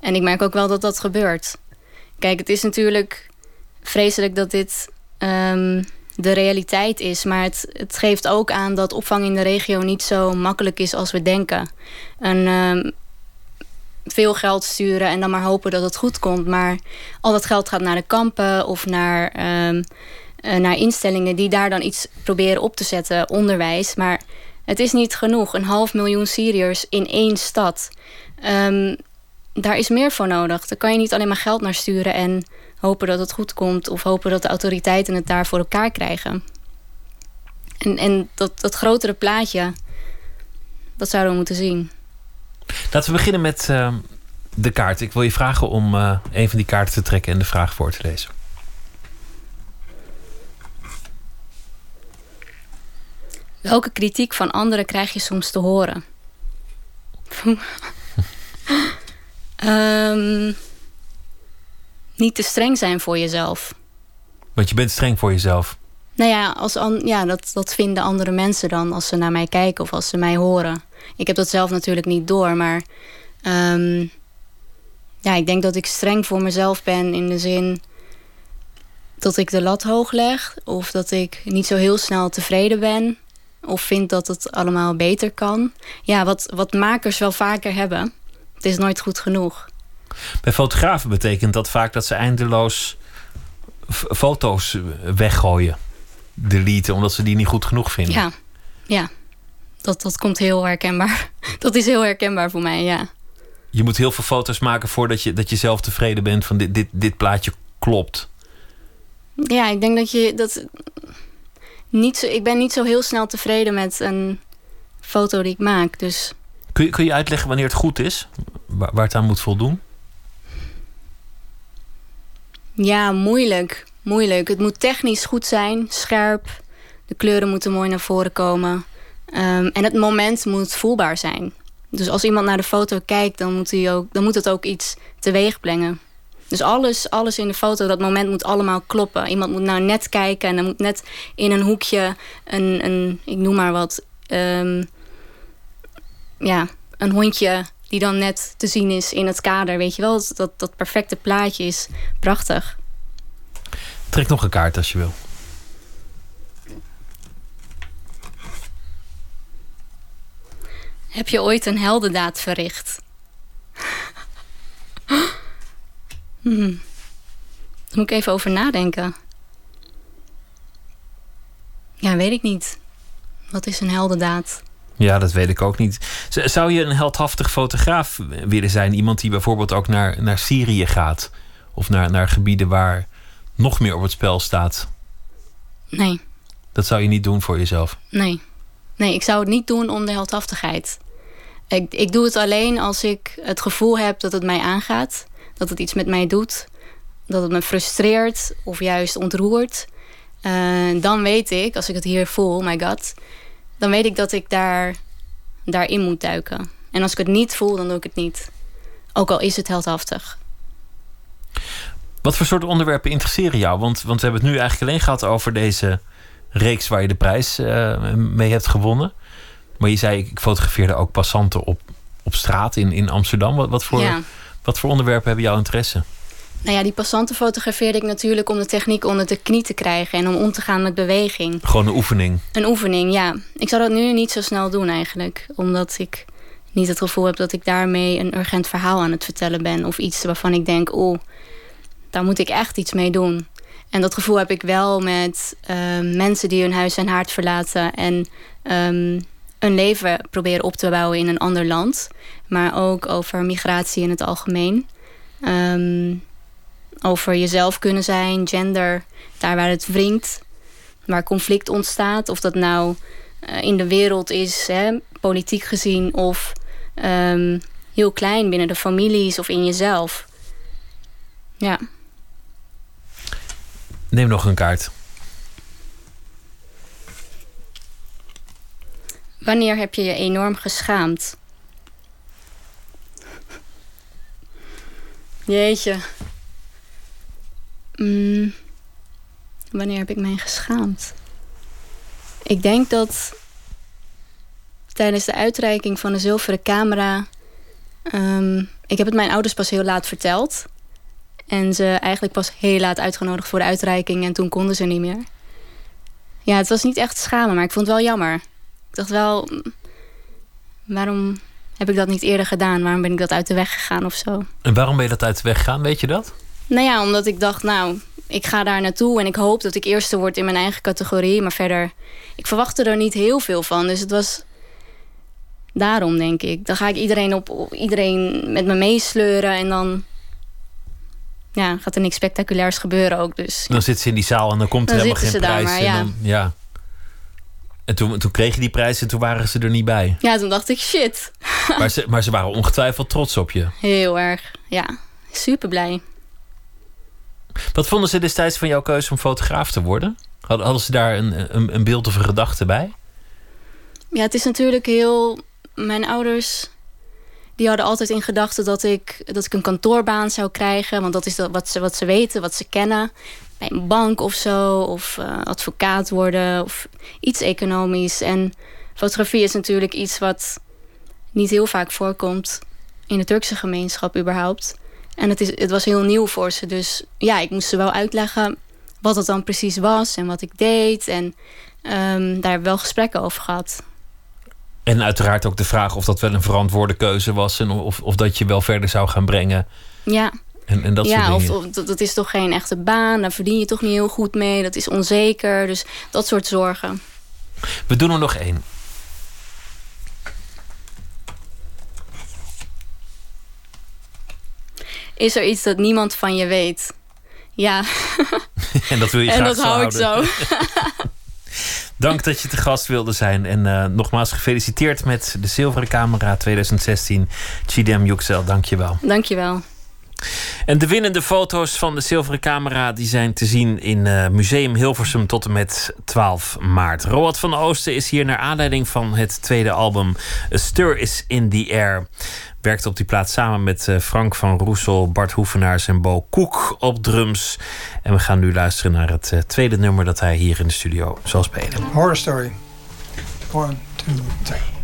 En ik merk ook wel dat dat gebeurt. Kijk, het is natuurlijk vreselijk dat dit ehm, de realiteit is. Maar het, het geeft ook aan dat opvang in de regio niet zo makkelijk is als we denken. En, ehm, veel geld sturen en dan maar hopen dat het goed komt. Maar al dat geld gaat naar de kampen of naar, ehm, eh, naar instellingen die daar dan iets proberen op te zetten, onderwijs. Maar het is niet genoeg. Een half miljoen Syriërs in één stad. Ehm, daar is meer voor nodig. Daar kan je niet alleen maar geld naar sturen en hopen dat het goed komt. Of hopen dat de autoriteiten het daar voor elkaar krijgen. En, en dat, dat grotere plaatje, dat zouden we moeten zien. Laten we beginnen met eh, de kaart. Ik wil je vragen om eh, een van die kaarten te trekken en de vraag voor te lezen. Welke kritiek van anderen krijg je soms te horen? [laughs] Ehm, niet te streng zijn voor jezelf. Want je bent streng voor jezelf. Nou ja, als an- ja dat, dat vinden andere mensen dan als ze naar mij kijken of als ze mij horen. Ik heb dat zelf natuurlijk niet door, maar ehm, ja, ik denk dat ik streng voor mezelf ben in de zin dat ik de lat hoog leg of dat ik niet zo heel snel tevreden ben of vind dat het allemaal beter kan. Ja, wat, wat makers wel vaker hebben. Het is nooit goed genoeg. Bij fotografen betekent dat vaak dat ze eindeloos foto's weggooien. Deleten, omdat ze die niet goed genoeg vinden. Ja, ja. Dat, dat komt heel herkenbaar. [laughs] Dat is heel herkenbaar voor mij, ja. Je moet heel veel foto's maken voordat je, dat je zelf tevreden bent van dit, dit, dit plaatje klopt. Ja, ik denk dat je dat niet zo. Ik ben niet zo heel snel tevreden met een foto die ik maak. Dus Kun je, kun je uitleggen wanneer het goed is? Waar, waar het aan moet voldoen? Ja, moeilijk. Moeilijk. Het moet technisch goed zijn, scherp. De kleuren moeten mooi naar voren komen. Ehm, en het moment moet voelbaar zijn. Dus als iemand naar de foto kijkt, dan moet, hij ook, dan moet het ook iets teweeg brengen. Dus alles, alles in de foto, dat moment moet allemaal kloppen. Iemand moet nou net kijken en dan moet net in een hoekje een, een ik noem maar wat, ehm, ja, een hondje die dan net te zien is in het kader. Weet je wel, dat, dat perfecte plaatje is prachtig. Trek nog een kaart als je wil. Heb je ooit een heldendaad verricht? [laughs] hmm. Daar moet ik even over nadenken. Ja, weet ik niet. Wat is een heldendaad? Ja, dat weet ik ook niet. Zou je een heldhaftig fotograaf willen zijn? Iemand die bijvoorbeeld ook naar, naar Syrië gaat? Of naar, naar gebieden waar nog meer op het spel staat? Nee. Dat zou je niet doen voor jezelf? Nee. Nee, ik zou het niet doen om de heldhaftigheid. Ik, ik doe het alleen als ik het gevoel heb dat het mij aangaat. Dat het iets met mij doet. Dat het me frustreert of juist ontroert. Uh, dan weet ik, als ik het hier voel, my god... dan weet ik dat ik daar, daarin moet duiken. En als ik het niet voel, dan doe ik het niet. Ook al is het heldhaftig. Wat voor soort onderwerpen interesseren jou? Want, want we hebben het nu eigenlijk alleen gehad over deze reeks waar je de prijs uh, mee hebt gewonnen. Maar je zei, ik fotografeerde ook passanten op, op straat in, in Amsterdam. Wat, wat, voor, Ja. wat voor onderwerpen hebben jouw interesse? Nou ja, die passanten fotografeerde ik natuurlijk om de techniek onder de knie te krijgen en om om te gaan met beweging. Gewoon een oefening. Een oefening, ja. Ik zou dat nu niet zo snel doen eigenlijk. Omdat ik niet het gevoel heb dat ik daarmee een urgent verhaal aan het vertellen ben. Of iets waarvan ik denk, oh, daar moet ik echt iets mee doen. En dat gevoel heb ik wel met ehm, mensen die hun huis en haard verlaten en ehm, een leven proberen op te bouwen in een ander land. Maar ook over migratie in het algemeen. Ehm, over jezelf kunnen zijn, gender, daar waar het wringt, waar conflict ontstaat. Of dat nou eh, in de wereld is, hè, politiek gezien, of ehm, heel klein binnen de families of in jezelf. Ja. Neem nog een kaart. Wanneer heb je je enorm geschaamd? Jeetje. Mm, wanneer heb ik mij geschaamd? Ik denk dat tijdens de uitreiking van de zilveren camera. ehm, ik heb het mijn ouders pas heel laat verteld. En ze eigenlijk pas heel laat uitgenodigd voor de uitreiking. En toen konden ze niet meer. Ja, het was niet echt schamen, maar ik vond het wel jammer. Ik dacht wel, waarom heb ik dat niet eerder gedaan? Waarom ben ik dat uit de weg gegaan of zo? En waarom ben je dat uit de weg gegaan, weet je dat? Nou ja, omdat ik dacht, nou, ik ga daar naartoe en ik hoop dat ik eerste word in mijn eigen categorie. Maar verder, ik verwachtte er niet heel veel van. Dus het was daarom, denk ik. Dan ga ik iedereen, op, iedereen met me meesleuren en dan ja, gaat er niks spectaculairs gebeuren ook. Dus Dan zit ze in die zaal en dan komt er Dan helemaal geen prijs. maar, en dan, ja. En toen, toen kreeg je die prijs en toen waren ze er niet bij. ja, toen dacht ik, shit. Maar ze, maar ze waren ongetwijfeld trots op je. Heel erg, ja. Super blij. Wat vonden ze destijds van jouw keuze om fotograaf te worden? Hadden, ze daar een, een, een beeld of een gedachte bij? Ja, het is natuurlijk heel. Mijn ouders. Die hadden altijd in gedachten dat ik, dat ik een kantoorbaan zou krijgen. Want dat is wat, ze, wat ze weten, wat ze kennen. Bij een bank of zo. Of eh, advocaat worden. Of iets economisch. En fotografie is natuurlijk iets wat niet heel vaak voorkomt. In de Turkse gemeenschap überhaupt. En het, is, het was heel nieuw voor ze. Dus ja, ik moest ze wel uitleggen wat het dan precies was. En wat ik deed. En ehm, daar hebben we wel gesprekken over gehad. En uiteraard ook de vraag of dat wel een verantwoorde keuze was. En of, of dat je wel verder zou gaan brengen. Ja, En, en dat ja soort of, dingen. of dat, dat is toch geen echte baan, daar verdien je toch niet heel goed mee, dat is onzeker. Dus dat soort zorgen. We doen er nog één. Is er iets dat niemand van je weet? Ja, [laughs] En dat wil je [laughs] en graag dat zo hou ik zo. [laughs] Dank dat je te gast wilde zijn. En eh, nogmaals gefeliciteerd met de Zilveren Camera 2016. Chidem Yüksel, dank je wel. Dankjewel. En de winnende foto's van de Zilveren Camera die zijn te zien in eh, Museum Hilversum tot en met 12 maart. Roald van Oosten is hier naar aanleiding van het tweede album A Stir is in the Air. Werkte op die plaats samen met eh, Frank van Roesel, Bart Hoevenaars en Bo Koek op drums. En we gaan nu luisteren naar het eh, tweede nummer dat hij hier in de studio zal spelen. Horror story. One, two, three.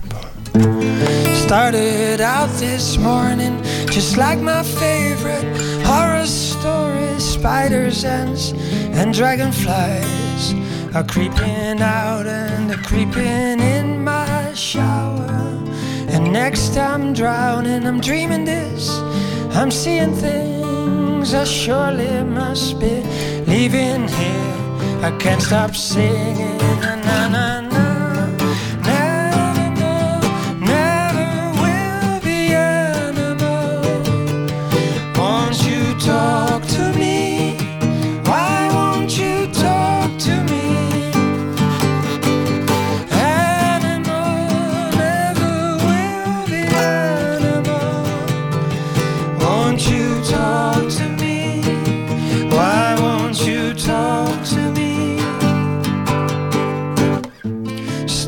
Started out this morning just like my favorite horror stories. Spiders, ants, and dragonflies are creeping out and they're creeping in my shower. And next I'm drowning, I'm dreaming this. I'm seeing things I surely must be leaving here. I can't stop singing.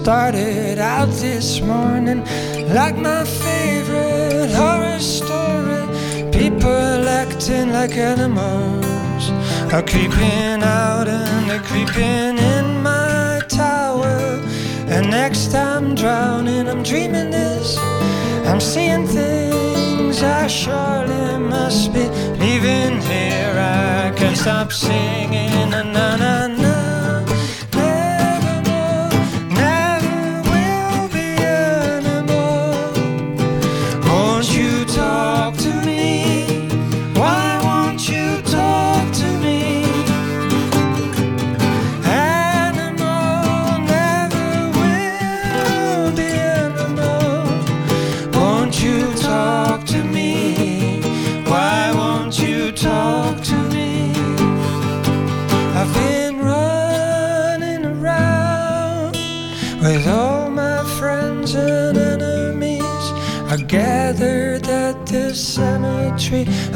Started out this morning like my favorite horror story. People acting like animals are creeping out and they're creeping in my tower. And next I'm drowning, I'm dreaming this. I'm seeing things I surely must be leaving here. I can't stop singing. Na na na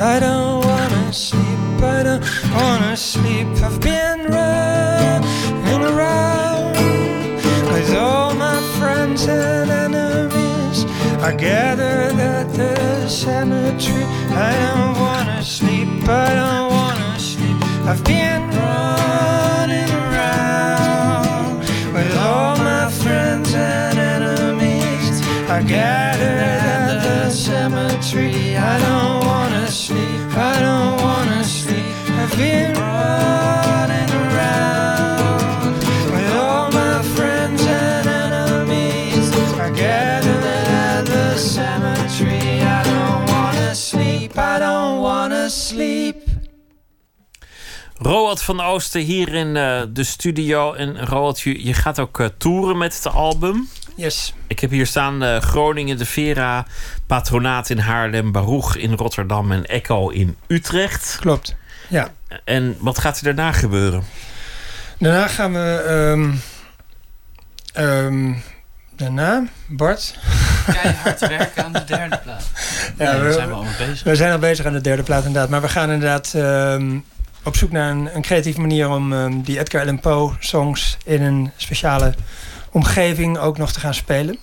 I don't wanna sleep, I don't wanna sleep. I've been running around with all my friends and enemies. I gathered at the cemetery. I don't wanna sleep, I don't wanna sleep. I've been running around with all my friends and enemies. I gathered at the cemetery. I don't Roald van Oosten hier in eh, de studio. En Roald, je, je gaat ook eh, toeren met het album. Yes. Ik heb hier staan eh, Groningen, de Vera, Patronaat in Haarlem, Baruch in Rotterdam en Echo in Utrecht. Klopt, ja. En wat gaat er daarna gebeuren? Daarna gaan we. ehm, ehm, daarna, Bart. Keihard werken aan de derde [laughs] plaat. Ja, Nee, we, daar zijn we allemaal bezig. We zijn al bezig aan de derde plaat, inderdaad. Maar we gaan inderdaad ehm, op zoek naar een, een creatieve manier om die Edgar Allan Poe songs in een speciale omgeving ook nog te gaan spelen.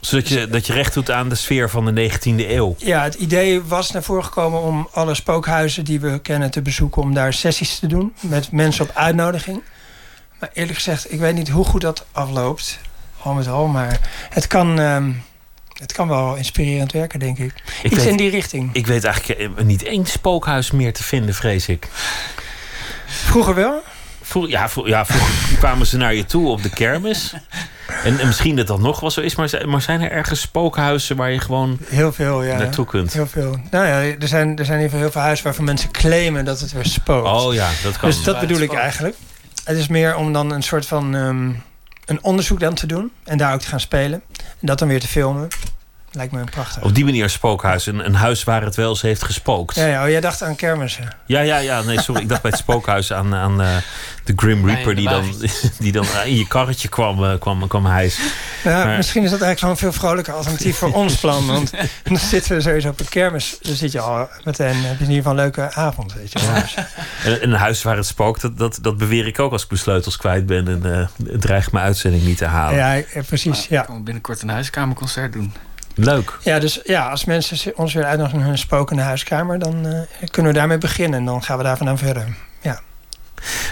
Zodat je, dat je recht doet aan de sfeer van de 19e eeuw. Ja, het idee was naar voren gekomen om alle spookhuizen die we kennen te bezoeken, om daar sessies te doen met mensen op uitnodiging. Maar eerlijk gezegd, ik weet niet hoe goed dat afloopt, al met al, maar het kan, ehm, het kan wel inspirerend werken, denk ik. Ik Iets weet- in die richting. Ik weet eigenlijk eh, niet één spookhuis meer te vinden, vrees ik. Vroeger wel? Vroeg, ja, vroeg, ja, vroeger [laughs] kwamen ze naar je toe op de kermis. En, en misschien dat dat nog wel zo is, maar, zijn- maar zijn er ergens spookhuizen waar je gewoon Heel veel, ja. naartoe kunt? Heel veel. Nou ja, er zijn, er zijn in ieder geval heel veel huizen waarvan mensen claimen dat het weer spookt. Oh ja, dat kan. Dus dat bedoel ik eigenlijk. Het is meer om dan een soort van ehm, een onderzoek dan te doen en daar ook te gaan spelen. En dat dan weer te filmen. Lijkt me prachtig. Op die manier een spookhuis. Een, een huis waar het wel eens heeft gespookt. Ja, ja, oh, jij dacht aan kermissen. Ja, ja, ja. Nee, sorry. Ik dacht bij het spookhuis aan, aan eh, de Grim Reaper... die dan, [laughs] die dan in je karretje kwam, eh, kwam, kwam hijsen. Nou, Maar- Misschien is dat eigenlijk zo'n veel vrolijker alternatief voor ons plan. Want [laughs] dan zitten we sowieso op een kermis. Dan zit je al meteen, heb je in ieder geval een leuke avond. Weet je. wel. En een huis waar het spookt, dat, dat, dat beweer ik ook als ik mijn sleutels kwijt ben... en eh dreig mijn uitzending niet te halen. Ja, precies. Ja. Gaan we binnenkort een huiskamerconcert doen. Leuk. Ja, dus ja, als mensen ons willen uitnodigen in hun spokende huiskamer, dan eh, kunnen we daarmee beginnen. En dan gaan we daar vandaan verder. Ja.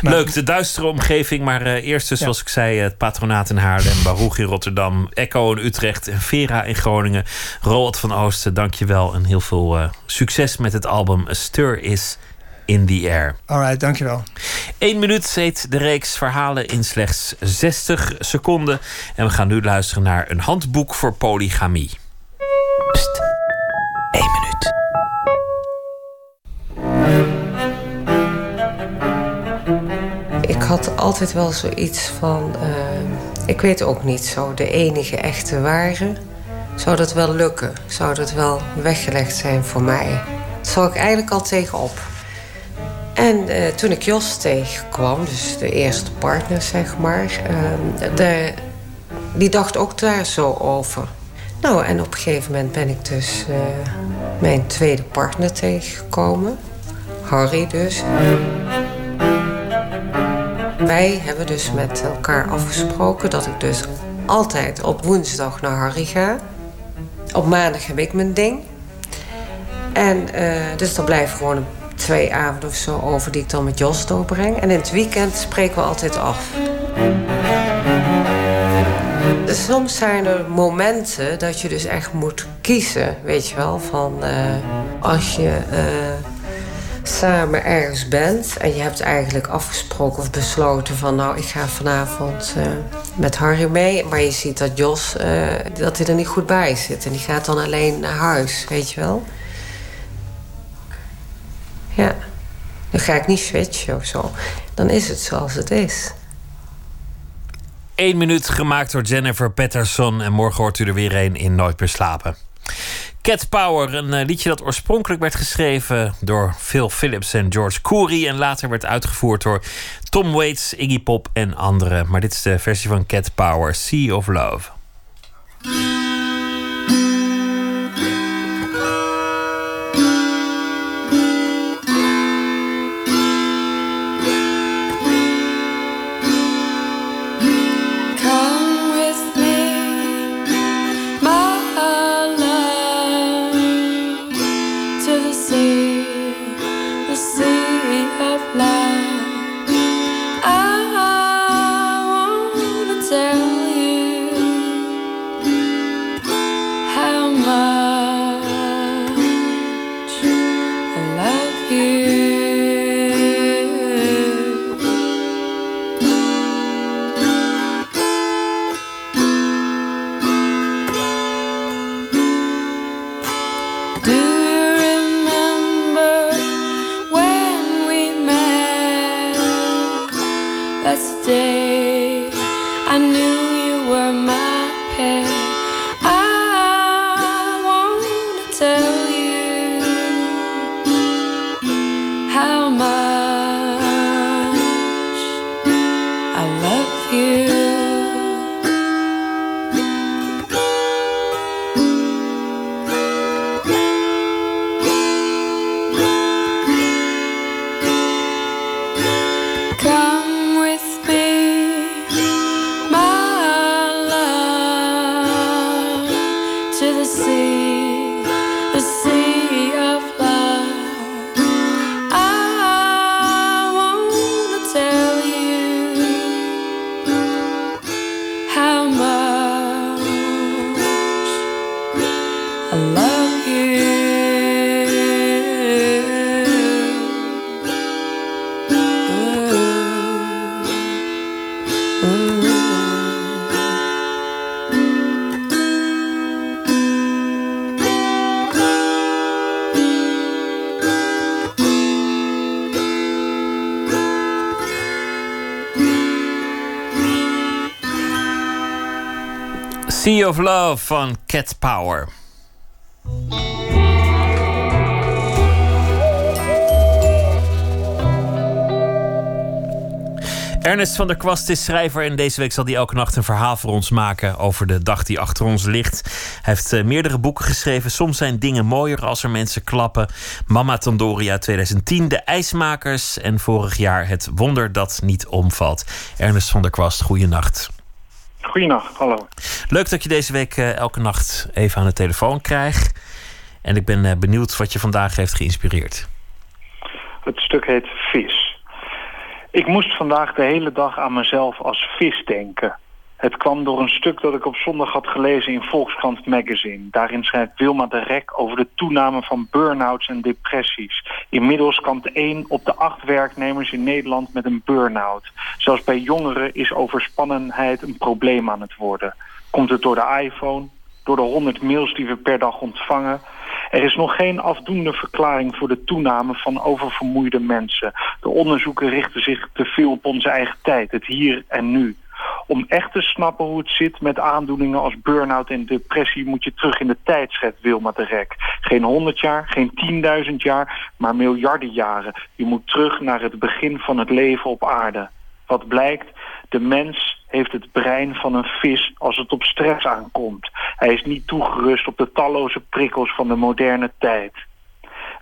Leuk, de duistere omgeving. Maar eh, eerst dus, zoals ik zei, het patronaat in Haarlem, Baruch in Rotterdam, Echo in Utrecht en Vera in Groningen. Roald van Oosten, dankjewel. En heel veel eh, succes met het album A Stir Is in the Air. Alright, dankjewel. Eén minuut heet de reeks verhalen in slechts 60 seconden. En we gaan nu luisteren naar een handboek voor polygamie. Pst, minuut. Ik had altijd wel zoiets van, eh, ik weet ook niet zo, de enige echte ware. Zou dat wel lukken? Zou dat wel weggelegd zijn voor mij? Zag ik eigenlijk al tegenop. En eh, toen ik Jos tegenkwam, dus de eerste partner zeg maar, eh, die dacht ook daar zo over. Nou, en op een gegeven moment ben ik dus eh, mijn tweede partner tegengekomen. Harry dus. Wij hebben dus met elkaar afgesproken dat ik dus altijd op woensdag naar Harry ga. Op maandag heb ik mijn ding. En eh, dus dan blijven gewoon twee avonden of zo over die ik dan met Jos doorbreng. En in het weekend spreken we altijd af. Soms zijn er momenten dat je dus echt moet kiezen, weet je wel. Van eh, als je eh, samen ergens bent en je hebt eigenlijk afgesproken of besloten van nou ik ga vanavond eh, met Harry mee. Maar je ziet dat Jos, dat hij er niet goed bij zit. En die gaat dan alleen naar huis, weet je wel. Ja, dan ga ik niet switchen of zo. Dan is het zoals het is. Eén minuut gemaakt door Jennifer Patterson. En morgen hoort u er weer een in Nooit meer slapen. Cat Power, een eh, liedje dat oorspronkelijk werd geschreven door Phil Phillips en George Coury. En later werd uitgevoerd door Tom Waits, Iggy Pop en anderen. Maar dit is de versie van Cat Power, Sea of Love. Of Love van Cat Power. Ernest van der Kwast is schrijver en deze week zal hij elke nacht een verhaal voor ons maken over de dag die achter ons ligt. Hij heeft eh, meerdere boeken geschreven. Soms zijn dingen mooier als er mensen klappen. Mama Tandoria 2010, De IJsmakers en vorig jaar Het Wonder dat niet omvalt. Ernest van der Kwast, goeienacht. Goeienacht, hallo. Leuk dat je deze week eh, elke nacht even aan de telefoon krijgt. En ik ben eh, benieuwd wat je vandaag heeft geïnspireerd. Het stuk heet Vis. Ik moest vandaag de hele dag aan mezelf als vis denken. Het kwam door een stuk dat ik op zondag had gelezen in Volkskrant Magazine. Daarin schrijft Wilma de Rek over de toename van burn-outs en depressies. Inmiddels kampt één op de acht werknemers in Nederland met een burn-out. Zelfs bij jongeren is overspannenheid een probleem aan het worden. Komt het door de iPhone, door de 100 mails die we per dag ontvangen... Er is nog geen afdoende verklaring voor de toename van oververmoeide mensen. De onderzoeken richten zich te veel op onze eigen tijd, het hier en nu. Om echt te snappen hoe het zit met aandoeningen als burn-out en depressie... moet je terug in de tijd, schetst Wilma de Rek. Geen honderd jaar, geen 10.000 jaar, maar miljarden jaren. Je moet terug naar het begin van het leven op aarde. Wat blijkt? De mens heeft het brein van een vis als het op stress aankomt. Hij is niet toegerust op de talloze prikkels van de moderne tijd.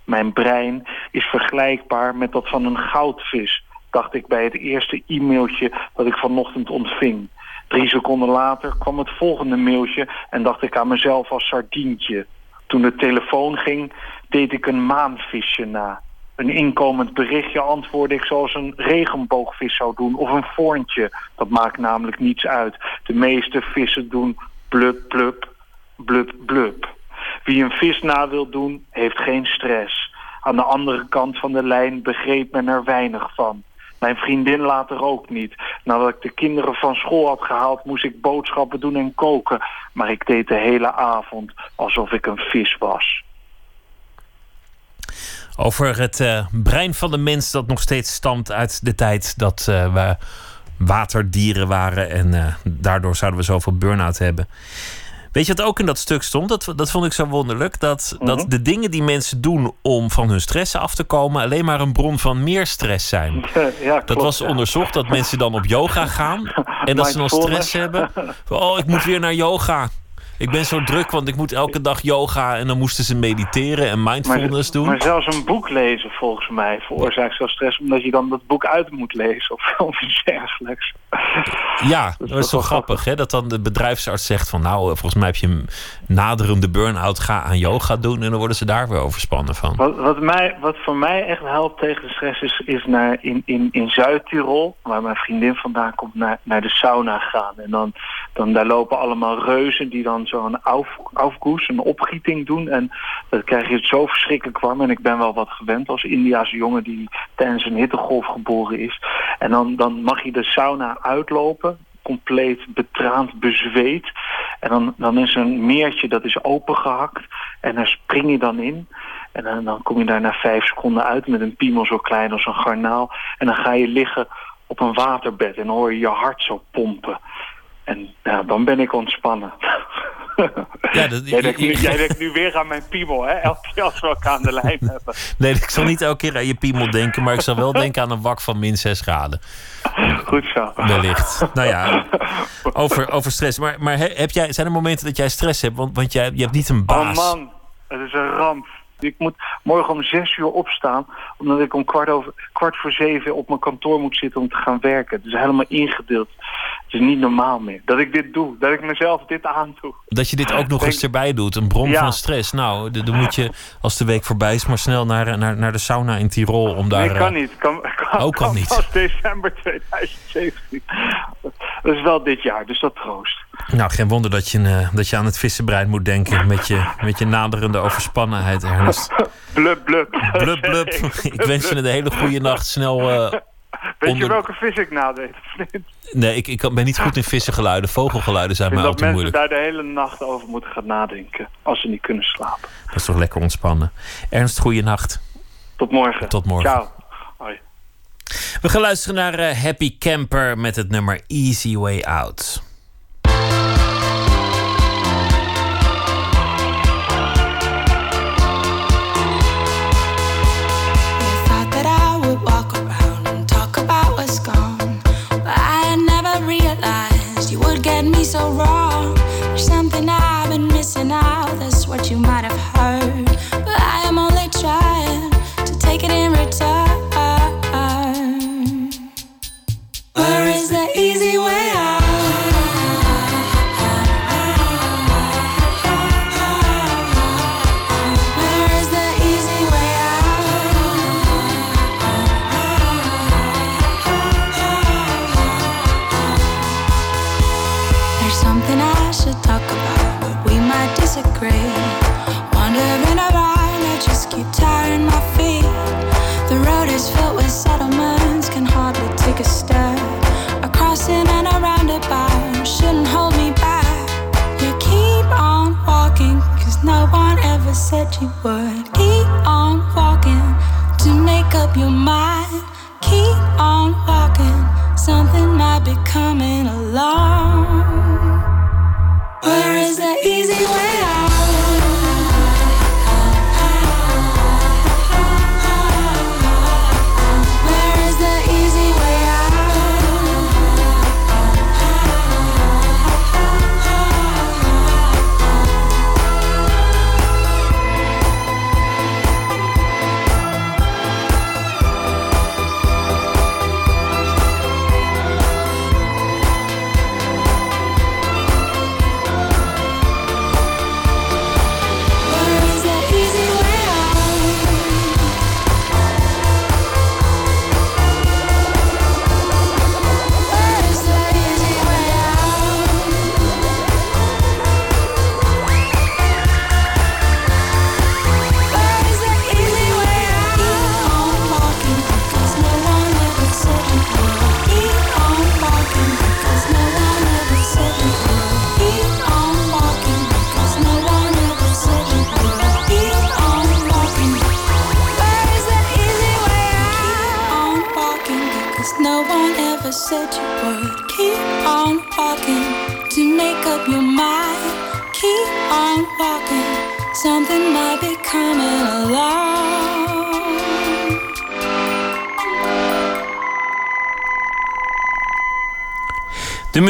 Mijn brein is vergelijkbaar met dat van een goudvis, dacht ik bij het eerste e-mailtje dat ik vanochtend ontving. Drie seconden later kwam het volgende mailtje en dacht ik aan mezelf als sardientje. Toen de telefoon ging, deed ik een maanvisje na. Een inkomend berichtje antwoordde ik zoals een regenboogvis zou doen of een voorntje. Dat maakt namelijk niets uit. De meeste vissen doen blub blub, blub blub. Wie een vis na wil doen, heeft geen stress. Aan de andere kant van de lijn begreep men er weinig van. Mijn vriendin later ook niet. Nadat ik de kinderen van school had gehaald, moest ik boodschappen doen en koken. Maar ik deed de hele avond alsof ik een vis was. Over het eh, brein van de mens dat nog steeds stamt uit de tijd dat eh, we waterdieren waren. En eh, daardoor zouden we zoveel burn-out hebben. Weet je wat ook in dat stuk stond? Dat, dat vond ik zo wonderlijk. Dat, dat de dingen die mensen doen om van hun stress af te komen... alleen maar een bron van meer stress zijn. [laughs] Ja, dat was ja. onderzocht dat mensen dan op yoga gaan. [laughs] En dat ze dan stress hebben. [laughs] Oh, ik moet weer naar yoga. Ik ben zo druk, want ik moet elke dag yoga. En dan moesten ze mediteren en mindfulness doen. Maar zelfs een boek lezen volgens mij veroorzaakt zo stress... omdat je dan dat boek uit moet lezen of, [laughs] of iets dergelijks. Ja, dat is zo grappig hè, dat dan de bedrijfsarts zegt van... nou, volgens mij heb je een naderende burn-out, ga aan yoga doen... en dan worden ze daar weer overspannen van. Wat, wat, mij, wat voor mij echt helpt tegen de stress is, is naar in, in, in Zuid-Tirol... waar mijn vriendin vandaan komt, naar, naar de sauna gaan. En dan, dan daar lopen allemaal reuzen die dan zo'n auf, aufkoes, een opgieting doen. En dan krijg je het zo verschrikkelijk warm. En ik ben wel wat gewend als Indiaanse jongen die tijdens een hittegolf geboren is. En dan, dan mag je de sauna uitlopen compleet betraand, bezweet. En dan, dan is een meertje dat is opengehakt. En daar spring je dan in. En dan, dan kom je daar na vijf seconden uit met een piemel zo klein als een garnaal. En dan ga je liggen op een waterbed en dan hoor je je hart zo pompen. En ja, dan ben ik ontspannen. [laughs] Ja, dat, jij, denkt nu, jij denkt nu weer aan mijn piemel, hè? Elke keer als we elkaar aan de [laughs] lijn hebben. Nee, ik zal niet elke keer aan je piemel denken, maar ik zal wel [laughs] denken aan een wak van min 6 graden. Goed zo. Wellicht. Nou ja, over, over stress. Maar, maar heb jij, zijn er momenten dat jij stress hebt? Want, want jij, je hebt niet een baas. Oh man, het is een ramp. Ik moet morgen om zes uur opstaan, omdat ik om kwart, over, kwart voor zeven op mijn kantoor moet zitten om te gaan werken. Het is helemaal ingedeeld. Het is niet normaal meer. Dat ik dit doe, dat ik mezelf dit aandoe. Dat je dit ook nog eens erbij doet, een bron Ja. van stress. Nou, dan moet je, als de week voorbij is, maar snel naar, naar, naar de sauna in Tirol om daar... nee, kan eh, niet. Kan, [laughs] kan, Oh, kan niet. Pas december 2017. Dat is wel dit jaar, dus dat troost. Nou, geen wonder dat je, eh, dat je aan het vissenbrein moet denken met je, met je naderende overspannenheid, Ernest. [laughs] Blub, blub. Blub, blub. [laughs] Ik wens je een hele goede nacht. Snel. eh, Weet onder- je welke vis ik nadeed? Nee, ik, ik ben niet goed in vissengeluiden. Vogelgeluiden zijn mij vind dat altijd mensen moeilijk. daar de hele nacht over moeten gaan nadenken. Als ze niet kunnen slapen. Dat is toch lekker ontspannen. Ernst, goede nacht. Tot morgen. Tot morgen. Ciao. Hoi. We gaan luisteren naar eh, Happy Camper met het nummer Easy Way Out.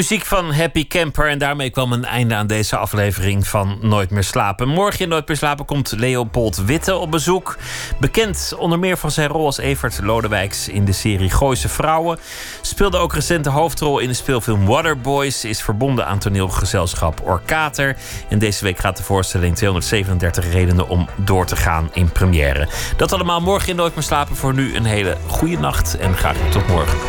Muziek van Happy Camper. En daarmee kwam een einde aan deze aflevering van Nooit meer slapen. Morgen in Nooit meer slapen komt Leopold Witte op bezoek. Bekend onder meer van zijn rol als Evert Lodewijks in de serie Gooise Vrouwen. Speelde ook recent de hoofdrol in de speelfilm Waterboys. Is verbonden aan toneelgezelschap Orkater. En deze week gaat de voorstelling 237 redenen om door te gaan in première. Dat allemaal morgen in Nooit meer slapen. Voor nu een hele goede nacht en graag tot morgen.